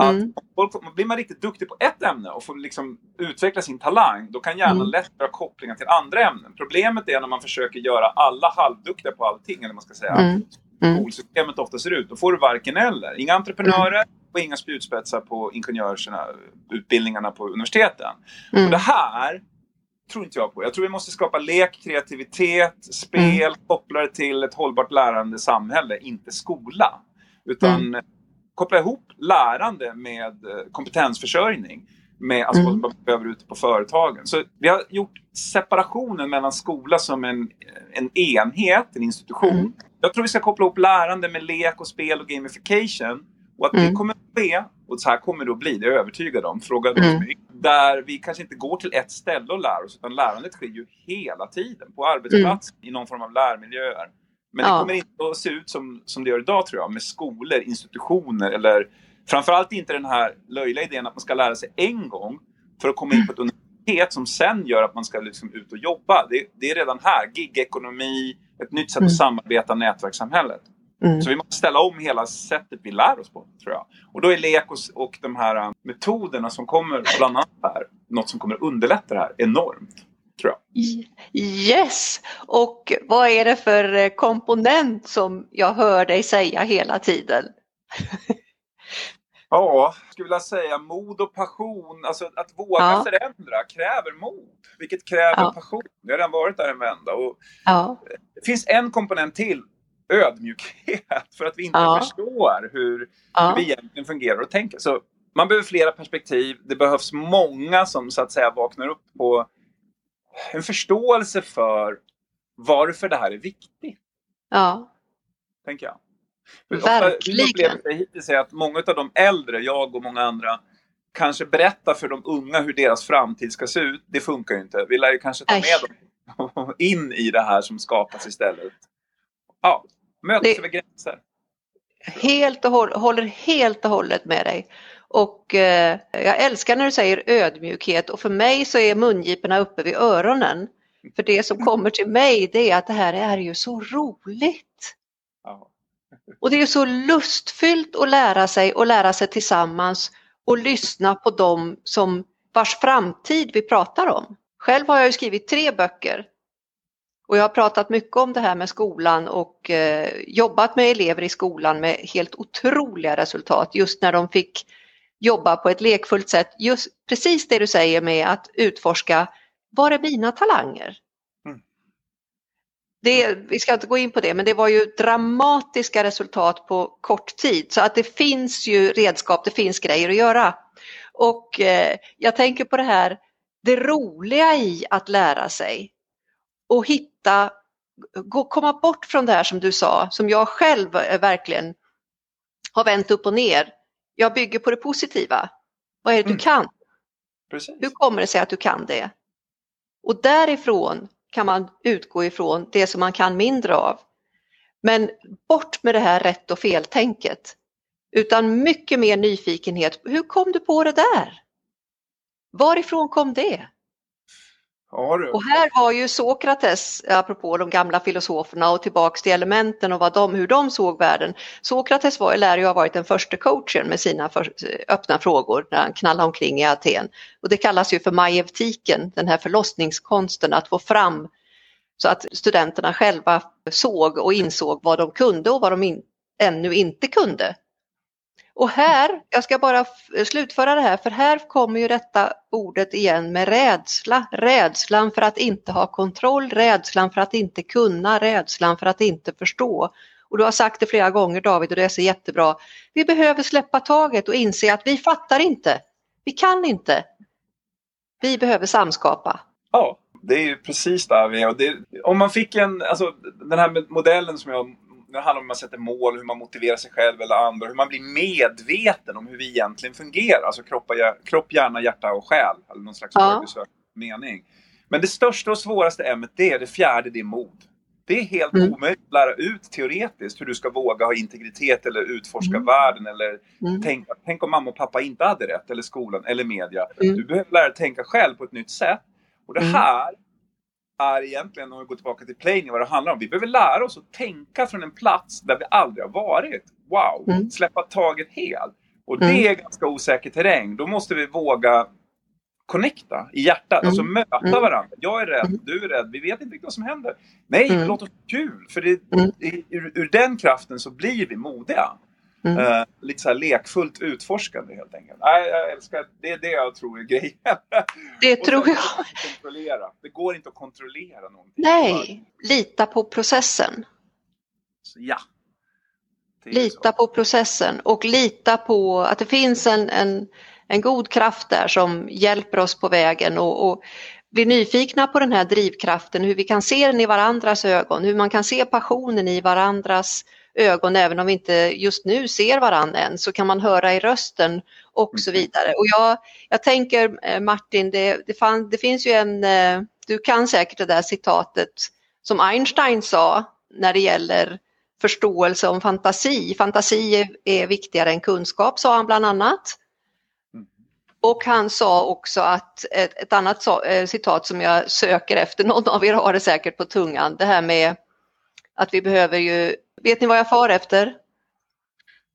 Mm. Att blir man riktigt duktig på ett ämne och får liksom utveckla sin talang, då kan hjärnan mm. lätt göra kopplingar till andra ämnen. Problemet är när man försöker göra alla halvduktiga på allting, eller man ska säga. Mm. Mm. Skolsystemet ofta ser ut. Då får du varken eller. Inga entreprenörer mm. och inga spjutspetsar på ingenjörsutbildningarna på universiteten. Mm. Och det här tror inte jag på. Jag tror vi måste skapa lek, kreativitet, spel, mm. koppla det till ett hållbart lärande samhälle, inte skola. Utan mm koppla ihop lärande med eh, kompetensförsörjning med alltså, mm. vad man behöver ute på företagen. Så vi har gjort separationen mellan skola som en, en enhet, en institution. Mm. Jag tror vi ska koppla ihop lärande med lek och spel och gamification Och att mm. det kommer att ske, och så här kommer det att bli, det är jag övertygad om, fråga mm. mig, där vi kanske inte går till ett ställe och lär oss, utan lärandet sker ju hela tiden, på arbetsplats, mm. i någon form av lärmiljöer. Men ja. det kommer inte att se ut som, som det gör idag tror jag, med skolor, institutioner eller framförallt inte den här löjliga idén att man ska lära sig en gång för att komma in på ett universitet som sen gör att man ska liksom ut och jobba. Det, det är redan här, gigekonomi, ett nytt sätt mm. att samarbeta, nätverkssamhället. Mm. Så vi måste ställa om hela sättet vi lär oss på, tror jag. Och då är lek och, och de här äh, metoderna som kommer bland annat här, något som kommer underlätta det här enormt. Tror jag. Yes! Och vad är det för äh, komponent som jag hör dig säga hela tiden? <laughs> Ja, jag skulle vilja säga mod och passion. Alltså att våga ja. förändra kräver mod, vilket kräver ja. passion. Jag har redan varit där en vända. Och ja. Det finns en komponent till ödmjukhet för att vi inte ja. förstår hur, hur vi egentligen fungerar och tänker. Så man behöver flera perspektiv. Det behövs många som så att säga vaknar upp på en förståelse för varför det här är viktigt. Ja. Tänker jag. Verkligen. Ofta, hittills är att många av de äldre, jag och många andra, kanske berättar för de unga hur deras framtid ska se ut. Det funkar ju inte. Vi lär ju kanske ta med dem <laughs> in i det här som skapas istället. Ja, Mötas det, över gränser. Helt och håll, håller helt och hållet med dig. Och eh, jag älskar när du säger ödmjukhet och för mig så är mungiporna uppe vid öronen. För det som kommer till mig det är att det här är ju så roligt. Ja. Och det är så lustfyllt att lära sig och lära sig tillsammans och lyssna på dem som vars framtid vi pratar om. Själv har jag skrivit tre böcker och jag har pratat mycket om det här med skolan och eh, jobbat med elever i skolan med helt otroliga resultat just när de fick jobba på ett lekfullt sätt. Just precis det du säger med att utforska, var är mina talanger? Mm. Det, vi ska inte gå in på det, men det var ju dramatiska resultat på kort tid så att det finns ju redskap, det finns grejer att göra. Och eh, jag tänker på det här, det roliga i att lära sig och hitta, gå, komma bort från det här som du sa, som jag själv verkligen har vänt upp och ner. Jag bygger på det positiva. Vad är det du mm. kan? Precis. Hur kommer det sig att du kan det? Och därifrån kan man utgå ifrån det som man kan mindre av. Men bort med det här rätt och fel-tänket. Utan mycket mer nyfikenhet. Hur kom du på det där? Varifrån kom det? Och här har ju Sokrates, apropå de gamla filosoferna och tillbaks till elementen och vad de, hur de såg världen. Sokrates var, lär ju ha varit den första coachen med sina för, öppna frågor när han knallade omkring i Aten. Och det kallas ju för majevtiken, den här förlossningskonsten att få fram så att studenterna själva såg och insåg vad de kunde och vad de in, ännu inte kunde. Och här, jag ska bara slutföra det här, för här kommer ju detta ordet igen med rädsla. Rädslan för att inte ha kontroll, rädslan för att inte kunna, rädslan för att inte förstå. Och du har sagt det flera gånger David och det är så jättebra. Vi behöver släppa taget och inse att vi fattar inte. Vi kan inte. Vi behöver samskapa. Ja, det är ju precis där vi är. Det, om man fick en, alltså den här modellen som jag det handlar om hur man sätter mål, hur man motiverar sig själv eller andra, hur man blir medveten om hur vi egentligen fungerar. Alltså kropp, kropp hjärna, hjärta och själ. Eller någon slags ja. mening. Men det största och svåraste ämnet, det är det fjärde, det är mod. Det är helt mm. omöjligt att lära ut teoretiskt hur du ska våga ha integritet eller utforska mm. världen. Eller mm. tänk, tänk om mamma och pappa inte hade rätt, eller skolan, eller media. Mm. Du behöver lära dig tänka själv på ett nytt sätt. Och det mm. här är egentligen, om vi går tillbaka till playing, vad det handlar om. Vi behöver lära oss att tänka från en plats där vi aldrig har varit. Wow! Mm. Släppa taget helt. Och det mm. är ganska osäker terräng. Då måste vi våga connecta i hjärtat, alltså mm. alltså möta mm. varandra. Jag är rädd, mm. du är rädd, vi vet inte riktigt vad som händer. Nej, mm. låt oss kul! För det, ur, ur, den kraften så blir vi modiga. Mm. Uh, lite så här lekfullt utforskande helt enkelt. Nej, jag älskar, det är det jag tror är <laughs> grejen. Det tror jag. Kontrollera. Det går inte att kontrollera någonting. Nej, lita på processen. Så, ja. Lita på processen och lita på att det finns en, en, en god kraft där som hjälper oss på vägen och, och bli nyfikna på den här drivkraften, hur vi kan se den i varandras ögon, hur man kan se passionen i varandras ögon även om vi inte just nu ser varandra än så kan man höra i rösten och så mm. vidare. Och jag, jag tänker eh, Martin, det, det, fann, det finns ju en, eh, du kan säkert det där citatet som Einstein sa när det gäller förståelse om fantasi. Fantasi är, är viktigare än kunskap sa han bland annat. Och han sa också att ett, ett annat eh, citat som jag söker efter, <laughs> någon av er har det säkert på tungan, det här med att vi behöver ju, vet ni vad jag far efter?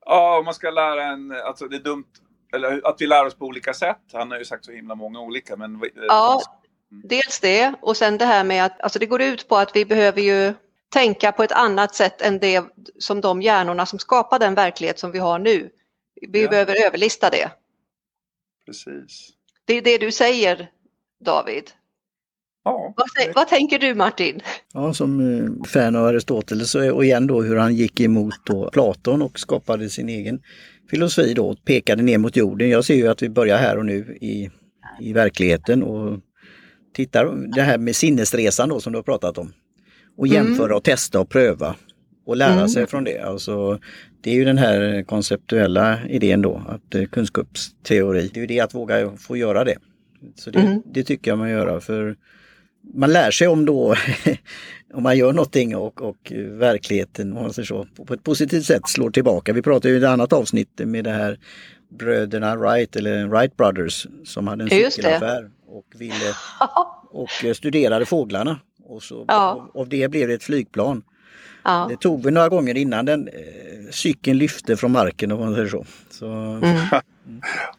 Ja, om man ska lära en, alltså det är dumt, eller att vi lär oss på olika sätt. Han har ju sagt så himla många olika. Men... Ja, dels det och sen det här med att, alltså det går ut på att vi behöver ju tänka på ett annat sätt än det som de hjärnorna som skapar den verklighet som vi har nu. Vi ja. behöver överlista det. Precis. Det är det du säger, David. Ja, vad, vad, tänker du Martin? Ja, som eh, fan av Aristoteles och igen då hur han gick emot då Platon och skapade sin egen filosofi då, pekade ner mot jorden. Jag ser ju att vi börjar här och nu i, i verkligheten och tittar det här med sinnesresan då som du har pratat om. Och jämföra mm. och testa och pröva och lära mm. sig från det. Alltså, det är ju den här konceptuella idén då, att eh, kunskapsteori, det är ju det att våga få göra det. Så det, mm. det tycker jag man gör för man lär sig om då <laughs> om man gör någonting och, och verkligheten om man säger så, på ett positivt sätt slår tillbaka. Vi pratade ju i ett annat avsnitt med det här bröderna Wright eller Wright Brothers som hade en cykelaffär och ville <laughs> och studerade fåglarna. Och så ja. av, av det blev det ett flygplan. Ja. Det tog vi några gånger innan den eh, cykeln lyfte från marken om man säger så. så mm.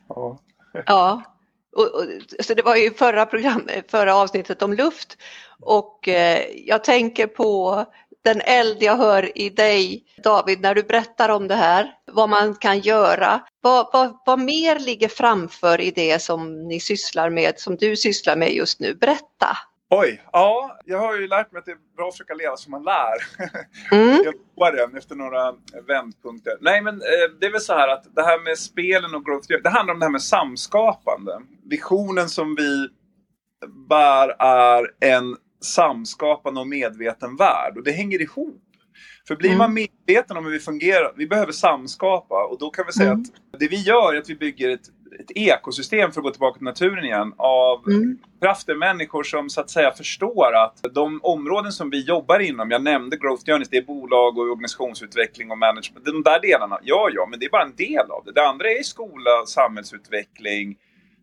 ja. ja. Och, och, så det var ju förra, program, förra avsnittet om luft och eh, jag tänker på den eld jag hör i dig David när du berättar om det här, vad man kan göra. Vad, vad, vad mer ligger framför i det som ni sysslar med, som du sysslar med just nu? Berätta! Oj, ja, jag har ju lärt mig att det är bra att försöka leva som man lär. <laughs> Mm. jag det efter några vändpunkter. Nej, men eh, det är väl så här att det här med spelen och growth, det handlar om det här med samskapande. Visionen som vi bär är en samskapande och medveten värld och det hänger ihop. För blir mm. man medveten om hur vi fungerar, vi behöver samskapa och då kan vi säga mm. att det vi gör är att vi bygger ett ett ekosystem, för att gå tillbaka till naturen igen, av mm. krafter, människor som så att säga förstår att de områden som vi jobbar inom, jag nämnde Growth Journeys, det är bolag och organisationsutveckling och management, de där delarna, ja ja, men det är bara en del av det. Det andra är skola, samhällsutveckling,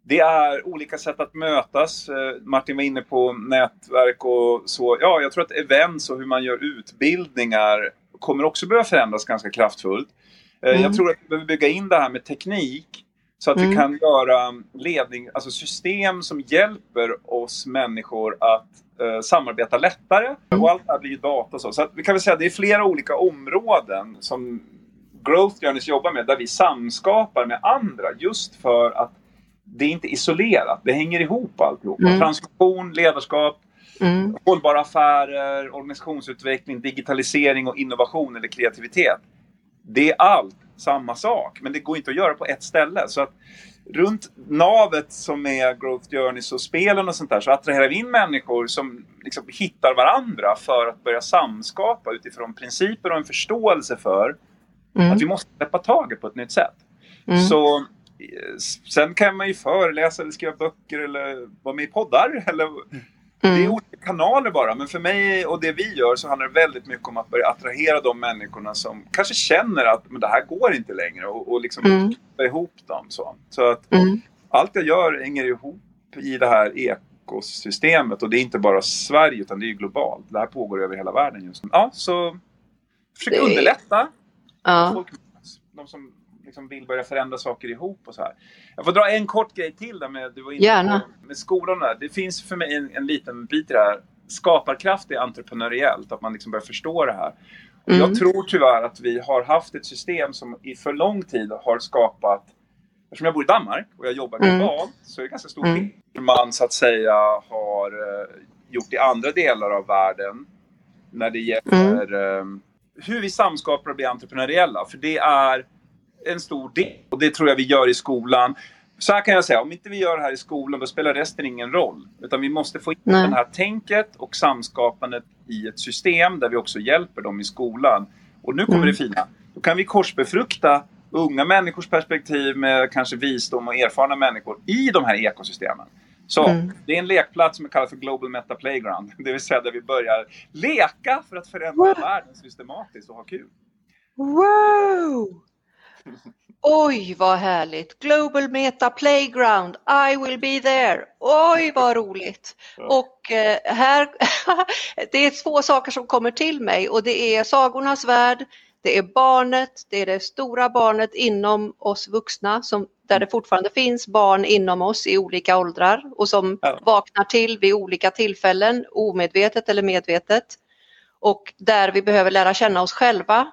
det är olika sätt att mötas. Eh, Martin var inne på nätverk och så. Ja, jag tror att events och hur man gör utbildningar kommer också behöva förändras ganska kraftfullt. Eh, mm. Jag tror att vi behöver bygga in det här med teknik så att mm. vi kan göra ledning, alltså system som hjälper oss människor att eh, samarbeta lättare. Mm. Och allt det här blir ju data så. Så att vi kan väl säga att det är flera olika områden som Growth Journeys jobbar med där vi samskapar med andra just för att det är inte isolerat. Det hänger ihop alltihop. Mm. Transformation, ledarskap, mm. hållbara affärer, organisationsutveckling, digitalisering och innovation eller kreativitet. Det är allt samma sak. Men det går inte att göra på ett ställe. Så att runt navet som är Growth Journeys och spelen och sånt där så attraherar vi in människor som liksom hittar varandra för att börja samskapa utifrån principer och en förståelse för mm. att vi måste släppa taget på ett nytt sätt. Mm. Så eh, Sen kan man ju föreläsa eller skriva böcker eller vara med i poddar. <laughs> Eller, Mm. Det är mm. olika kanaler bara, men för mig och det vi gör så handlar det väldigt mycket om att börja attrahera de människorna som kanske känner att men det här går inte längre och, och liksom mm. ihop dem. Så, så att mm. allt jag gör hänger ihop i det här ekosystemet och det är inte bara Sverige utan det är globalt. Det här pågår över hela världen just nu. Ja, så försök underlätta. Ja. Folk, de som liksom vill börja förändra saker ihop och så här. Jag får dra en kort grej till där med, du var inne Gärna. På, med skolan där. Det finns för mig en, en liten bit i det här. Skaparkraft är entreprenöriellt, att man liksom börjar förstå det här. Mm. Jag tror tyvärr att vi har haft ett system som i för lång tid har skapat Eftersom jag bor i Danmark och jag jobbar mm. globalt mm. så är det ganska stor skillnad mm. man så att säga har uh, gjort i andra delar av världen när det gäller uh, hur vi samskapar och blir entreprenöriella. För det är en stor del. Och det tror jag vi gör i skolan. Så här kan jag säga, om inte vi gör det här i skolan då spelar resten ingen roll. Utan vi måste få in Nej. det här tänket och samskapandet i ett system där vi också hjälper dem i skolan. Och nu kommer mm. det fina. Då kan vi korsbefrukta unga människors perspektiv med kanske visdom och erfarna människor i de här ekosystemen. Så mm. det är en lekplats som är kallad för Global Meta Playground. <laughs> Det vill säga där vi börjar leka för att förändra wow. världen systematiskt och ha kul. Wow! Oj vad härligt! Global Meta Playground, I will be there. Oj vad roligt! Och eh, här, <laughs> det är två saker som kommer till mig och det är sagornas värld, det är barnet, det är det stora barnet inom oss vuxna som, där det fortfarande finns barn inom oss i olika åldrar och som ja. vaknar till vid olika tillfällen, omedvetet eller medvetet. Och där vi behöver lära känna oss själva.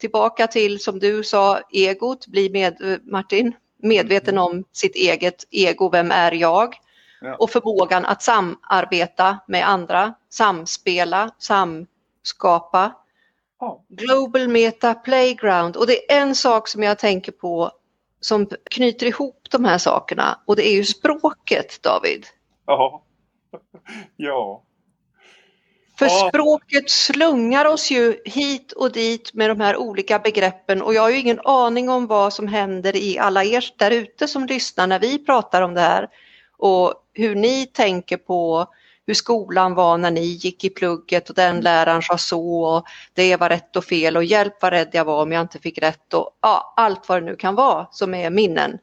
Tillbaka till, som du sa, egot, bli med, Martin, medveten om sitt eget ego, vem är jag? Ja. Och förmågan att samarbeta med andra, samspela, samskapa Global Meta Playground och det är en sak som jag tänker på som knyter ihop de här sakerna och det är ju språket David. Ja. ja. För ja. språket slungar oss ju hit och dit med de här olika begreppen och jag har ju ingen aning om vad som händer i alla er där ute som lyssnar när vi pratar om det här och hur ni tänker på hur skolan var när ni gick i plugget och den mm. läraren sa så och det var rätt och fel och hjälp vad rädd jag var om jag inte fick rätt och ja, allt vad det nu kan vara som är minnen.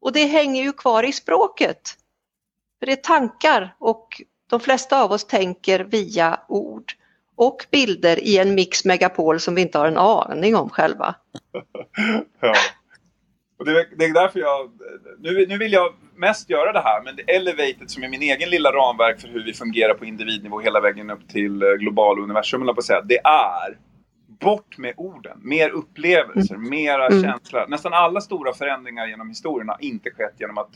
Och det hänger ju kvar i språket. För det är tankar och de flesta av oss tänker via ord och bilder i en mix megapol som vi inte har en aning om själva. <laughs> ja. Och det, det, är därför jag... Nu, nu vill jag mest göra det här, men det Elevated som är min egen lilla ramverk för hur vi fungerar på individnivå hela vägen upp till eh, global universum, på att säga. Det är bort med orden. Mer upplevelser, mm. mera mm. känslor. Nästan alla stora förändringar genom historien har inte skett genom att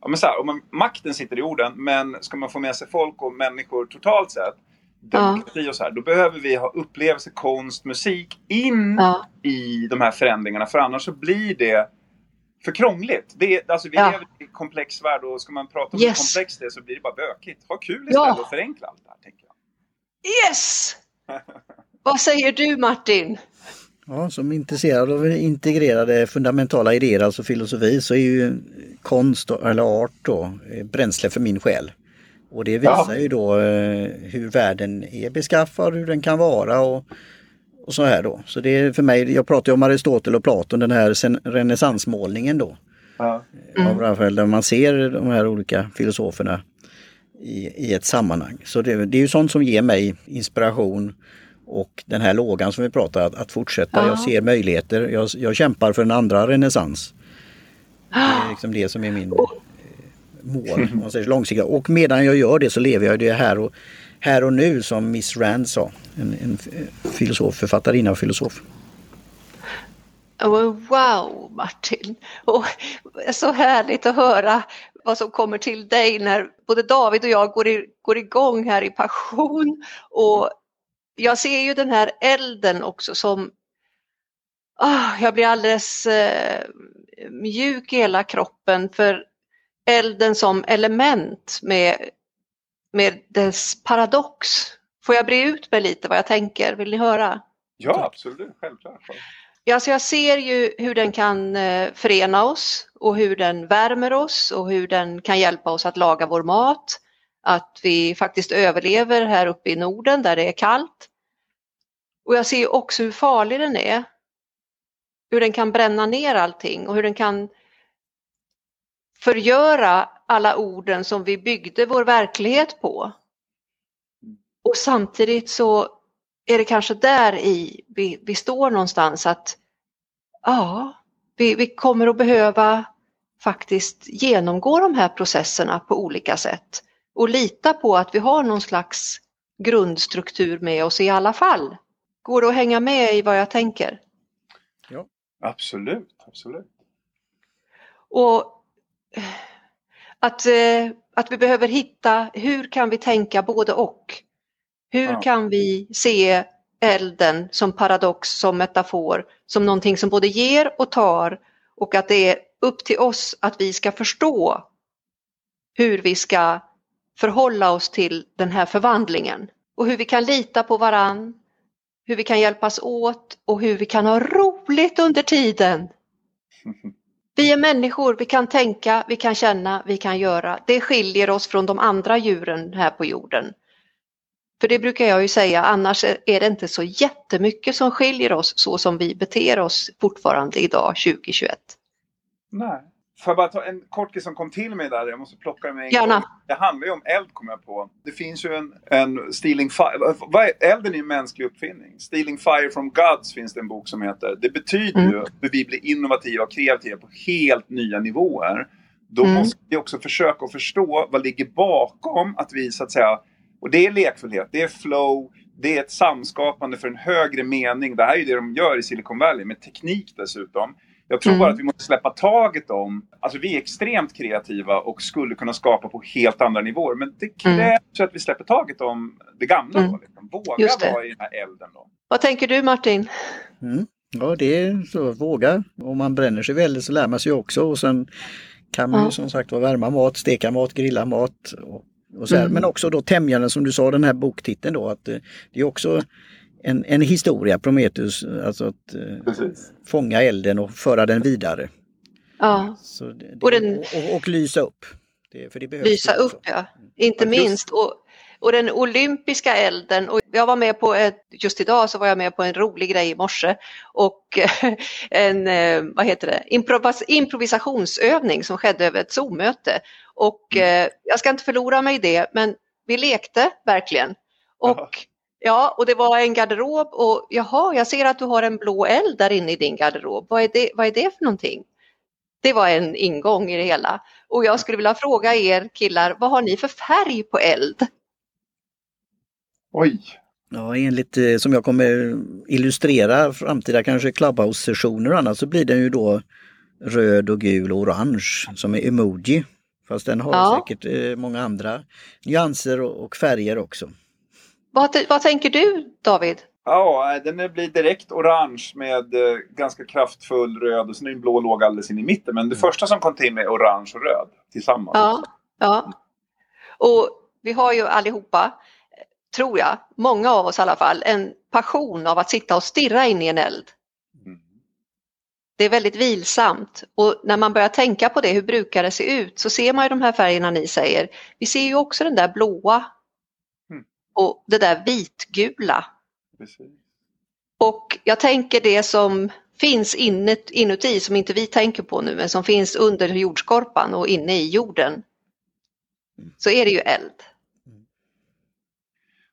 Ja, men så här, om makten sitter i orden, men ska man få med sig folk och människor totalt sett, demokrati ja. och så här, då behöver vi ha upplevelse, konst, musik in ja. i de här förändringarna. För annars så blir det för krångligt. Det är, alltså, vi ja. lever i en komplex värld och ska man prata om yes. hur komplext det är så blir det bara bökigt. Ha kul istället ja. och förenkla allt det här. Tänker jag. Yes! <laughs> Vad säger du Martin? Ja, som intresserad av integrerade fundamentala idéer, alltså filosofi, så är ju konst eller art då bränsle för min själ. Och det visar ja. ju då eh, hur världen är beskaffad, hur den kan vara och och så här då. Så det är för mig, jag pratar ju om Aristotel och Platon, den här renässansmålningen då. Ja. Mm. Rafael, där man ser de här olika filosoferna i, i ett sammanhang. Så det, det är ju sånt som ger mig inspiration och den här lågan som vi pratar att, att fortsätta. Ja. Jag ser möjligheter. Jag, jag kämpar för en andra renässans. Det är liksom det som är min eh, mål, man säger långsiktigt. Och medan jag gör det så lever jag det här och här och nu som Miss Rand sa. En, en filosof, författarinna och filosof. wow Martin! Och så härligt att höra vad som kommer till dig när både David och jag går, i, går igång här i passion. Och jag ser ju den här elden också som oh, jag blir alldeles eh, mjuk i hela kroppen för elden som element med med dess paradox. Får jag bre ut mig lite vad jag tänker? Vill ni höra? Ja, absolut. Självklart. Alltså jag ser ju hur den kan eh, förena oss och hur den värmer oss och hur den kan hjälpa oss att laga vår mat. Att vi faktiskt överlever här uppe i Norden där det är kallt. Och jag ser också hur farlig den är. Hur den kan bränna ner allting och hur den kan förgöra alla orden som vi byggde vår verklighet på. Och samtidigt så är det kanske där i vi, vi står någonstans att ja, vi, vi kommer att behöva faktiskt genomgå de här processerna på olika sätt och lita på att vi har någon slags grundstruktur med oss i alla fall. Går det att hänga med i vad jag tänker? Ja, absolut, absolut. Och att, eh, att vi behöver hitta hur kan vi tänka både och? Hur ja. kan vi se elden som paradox, som metafor, som någonting som både ger och tar och att det är upp till oss att vi ska förstå hur vi ska förhålla oss till den här förvandlingen och hur vi kan lita på varann hur vi kan hjälpas åt och hur vi kan ha roligt under tiden. Vi är människor, vi kan tänka, vi kan känna, vi kan göra. Det skiljer oss från de andra djuren här på jorden. För det brukar jag ju säga, annars är det inte så jättemycket som skiljer oss så som vi beter oss fortfarande idag 2021. Nej. Får jag bara ta en kort grej som kom till mig där? Jag måste plocka mig Gärna. Det handlar ju om eld kommer jag på. Det finns ju en, en Stealing Fire. Elden är ju en mänsklig uppfinning. Stealing Fire from Gods finns det en bok som heter. Det betyder Mm. ju att vi blir innovativa och kreativa på helt nya nivåer. Då Mm. måste vi också försöka att förstå vad ligger bakom att vi så att säga och det är lekfullhet, det är flow, det är ett samskapande för en högre mening. Det här är ju det de gör i Silicon Valley med teknik dessutom. Jag tror Mm. bara att vi måste släppa taget om, alltså vi är extremt kreativa och skulle kunna skapa på helt andra nivåer. Men det krävs Mm. att vi släpper taget om det gamla Mm. då. Liksom. Våga vara i den här elden då. Vad tänker du Martin? Mm. Ja det är så, våga. Om man bränner sig väldigt så lär man sig också och sen kan man Ja. ju som sagt värma mat, steka mat, grilla mat. Och, och så här. Mm. Men också då Tämjaren som du sa, den här boktiteln då, att eh, det är också en, en historia, Prometheus, alltså att eh, Precis. fånga elden och föra den vidare. Ja, Så det, det, Och den- och, och, lysa upp. Det, för det behövs lysa också. upp ja, inte Ja, minst. Och, och den olympiska elden, och jag var med på ett, just idag så var jag med på en rolig grej i morse och en, eh, vad heter det, improvis, improvisationsövning som skedde över ett Zoom-möte. Och eh, jag ska inte förlora mig i det, men vi lekte verkligen. Och Ja, och det var en garderob och jaha, jag ser att du har en blå eld där inne i din garderob. Vad är det, vad är det för någonting? Det var en ingång i det hela. Och jag skulle vilja fråga er killar, vad har ni för färg på eld? Oj! Ja, enligt eh, som jag kommer illustrera framtida kanske Clubhouse-sessioner och annat så blir den ju då röd och gul och orange som är emoji. Fast den har Ja. säkert eh, många andra nyanser och, och färger också. Vad, vad tänker du David? Ja, den blir direkt orange med eh, ganska kraftfull röd och sen är en blå låga alldeles in i mitten. Men det första som kom till mig är orange och röd tillsammans. Ja, ja. Och vi har ju allihopa, tror jag, många av oss i alla fall, en passion av att sitta och stirra in i en eld. Mm. Det är väldigt vilsamt och när man börjar tänka på det, hur brukar det se ut, så ser man ju de här färgerna ni säger. Vi ser ju också den där blåa Mm. Och det där vitgula. Precis. Och jag tänker det som finns inuti, som inte vi tänker på nu, men som finns under jordskorpan och inne i jorden. Så är det ju eld.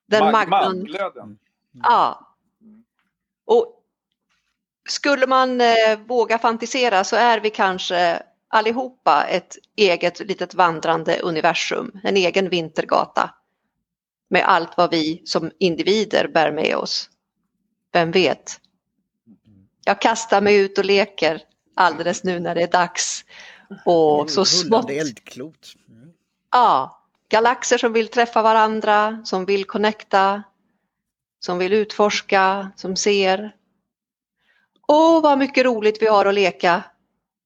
Den Mag- magman, Magglöden. ja. Och skulle man eh, våga fantisera så är vi kanske allihopa ett eget litet vandrande universum, en egen vintergata. Med allt vad vi som individer bär med oss. Vem vet? Jag kastar mig ut och leker alldeles nu när det är dags. Och så smått, eldklot. Mm. ja, galaxer som vill träffa varandra, som vill connecta, som vill utforska, som ser. Åh, vad mycket roligt vi har att leka,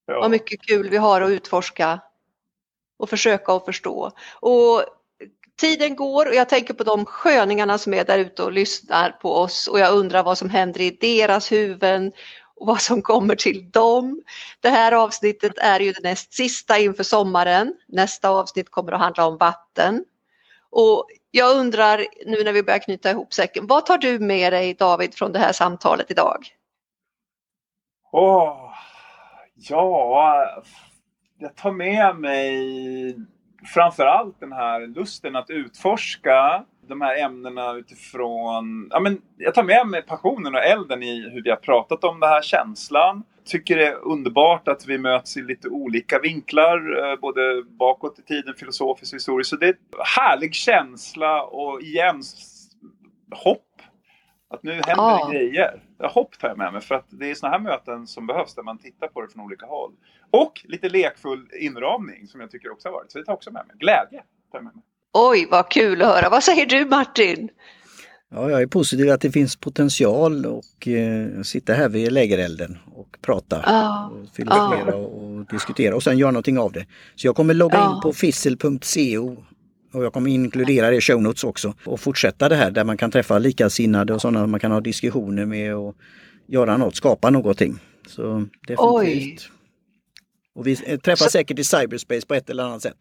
Ja. vad mycket kul vi har att utforska och försöka att förstå. Och tiden går och jag tänker på de sköningarna som är där ute och lyssnar på oss och jag undrar vad som händer i deras huvuden och vad som kommer till dem. Det här avsnittet är ju det näst sista inför sommaren. Nästa avsnitt kommer att handla om vatten. Och jag undrar nu när vi börjar knyta ihop säcken, vad tar du med dig David från det här samtalet idag? Åh, ja, jag tar med mig framförallt den här lusten att utforska de här ämnena utifrån... Ja, men jag tar med mig passionen och elden i hur vi har pratat om det här, känslan. Tycker det är underbart att vi möts i lite olika vinklar, eh, både bakåt i tiden, filosofiskt och historiskt. Så det är en härlig känsla och igen hopp. Att nu händer Ja. det grejer. Hopp tar jag med mig för att det är såna här möten som behövs där man tittar på det från olika håll. Och lite lekfull inramning som jag tycker också har varit. Så det tar också med mig. Glädje tar jag med mig. Oj, vad kul att höra. Vad säger du Martin? Ja, jag är positiv att det finns potential och eh, sitta här vid lägerelden och prata. Ja. Och filosofera och, och diskutera och sen göra någonting av det. Så jag kommer logga Ja. in på fissel.co Och jag kommer inkludera det i show notes också och fortsätta det här där man kan träffa likasinnade och sådana man kan ha diskussioner med och göra något, skapa någonting. Så definitivt. Oj. Och vi träffas Så... säkert i cyberspace på ett eller annat sätt.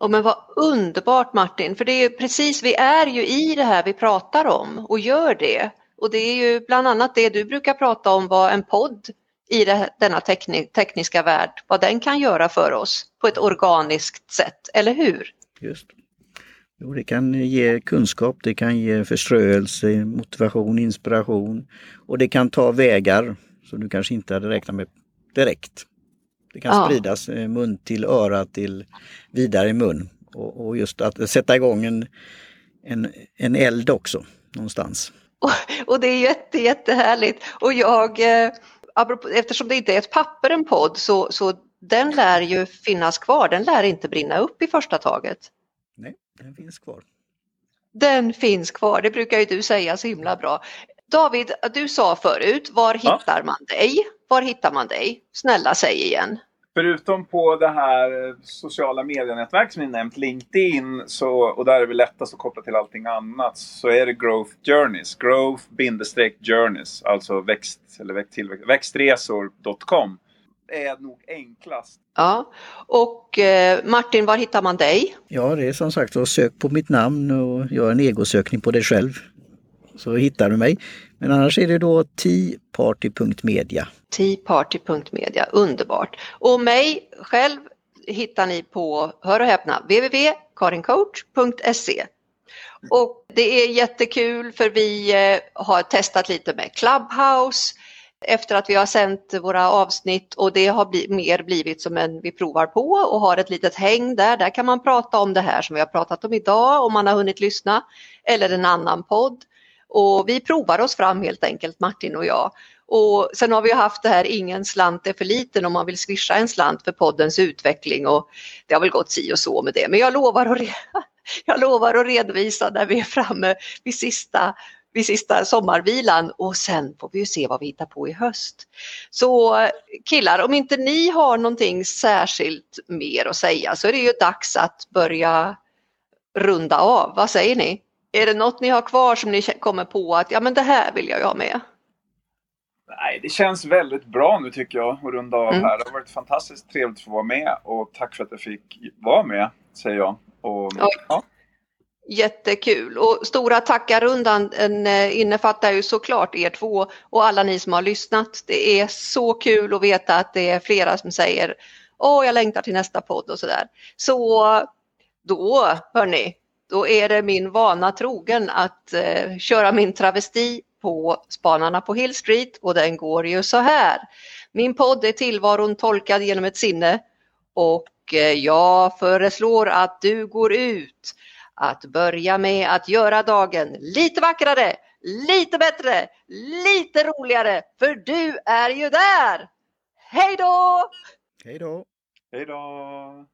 Oh, men vad underbart Martin, för det är precis, vi är ju i det här vi pratar om och gör det. Och det är ju bland annat det du brukar prata om vad en podd i det, denna tekni tekniska värld, vad den kan göra för oss på ett organiskt sätt, eller hur? Just. Jo, det kan ge kunskap, det kan ge förströelse, motivation, inspiration och det kan ta vägar som du kanske inte hade räknat med direkt. Det kan ja. spridas eh, mun till öra till vidare i mun och, och just att sätta igång en, en, en eld också någonstans. Och, och det är jätte, jättehärligt och jag, eh, eftersom det inte är ett papper en podd så, så den lär ju finnas kvar, den lär inte brinna upp i första taget. Nej, den finns kvar. Den finns kvar, det brukar ju du säga så himla bra. David, du sa förut, var hittar ja. man dig? Var hittar man dig? Snälla säg igen. Förutom på det här sociala medienätverk som ni nämnt, LinkedIn, så, och där är det lättast att koppla till allting annat, så är det Growth Journeys. Growth-journeys, alltså växt, eller växt, tillväxt, växtresor.com är nog enklast. Ja, och eh, Martin, var hittar man dig? Ja, det är som sagt att sök på mitt namn och gör en egosökning på dig själv. Så hittar du mig. Men annars är det då teaparty.media. Teaparty.media, underbart. Och mig själv hittar ni på, hör och häpna, www.karincoach.se. Och det är jättekul för vi eh, har testat lite med Clubhouse efter att vi har sänt våra avsnitt och det har bli, mer blivit som en vi provar på och har ett litet häng där. Där kan man prata om det här som vi har pratat om idag om man har hunnit lyssna eller en annan podd. Och vi provar oss fram helt enkelt Martin och jag. Och sen har vi haft det här ingen slant är för liten om man vill swisha en slant för poddens utveckling och det har väl gått si och så med det. Men jag lovar att, <laughs> jag lovar att redovisa när vi är framme vid sista vid sista sommarvilan och sen får vi ju se vad vi hittar på i höst. Så killar, om inte ni har någonting särskilt mer att säga så är det ju dags att börja runda av. Vad säger ni? Är det något ni har kvar som ni kommer på att ja men det här vill jag ju ha med? Nej, det känns väldigt bra nu tycker jag att runda av mm. här. Det har varit fantastiskt trevligt att få vara med och tack för att jag fick vara med, säger jag. Och, ja. Jättekul och stora tackarundan eh, innefattar ju såklart er två och alla ni som har lyssnat. Det är så kul att veta att det är flera som säger Åh, jag längtar till nästa podd och sådär. Så då, hörni, då är det min vana trogen att eh, köra min travesti på Spanarna på Hill Street och den går ju så här. Min podd är tillvaron tolkad genom ett sinne och eh, jag föreslår att du går ut att börja med att göra dagen lite vackrare, lite bättre, lite roligare, för du är ju där! Hej då! Hej då! Hej då!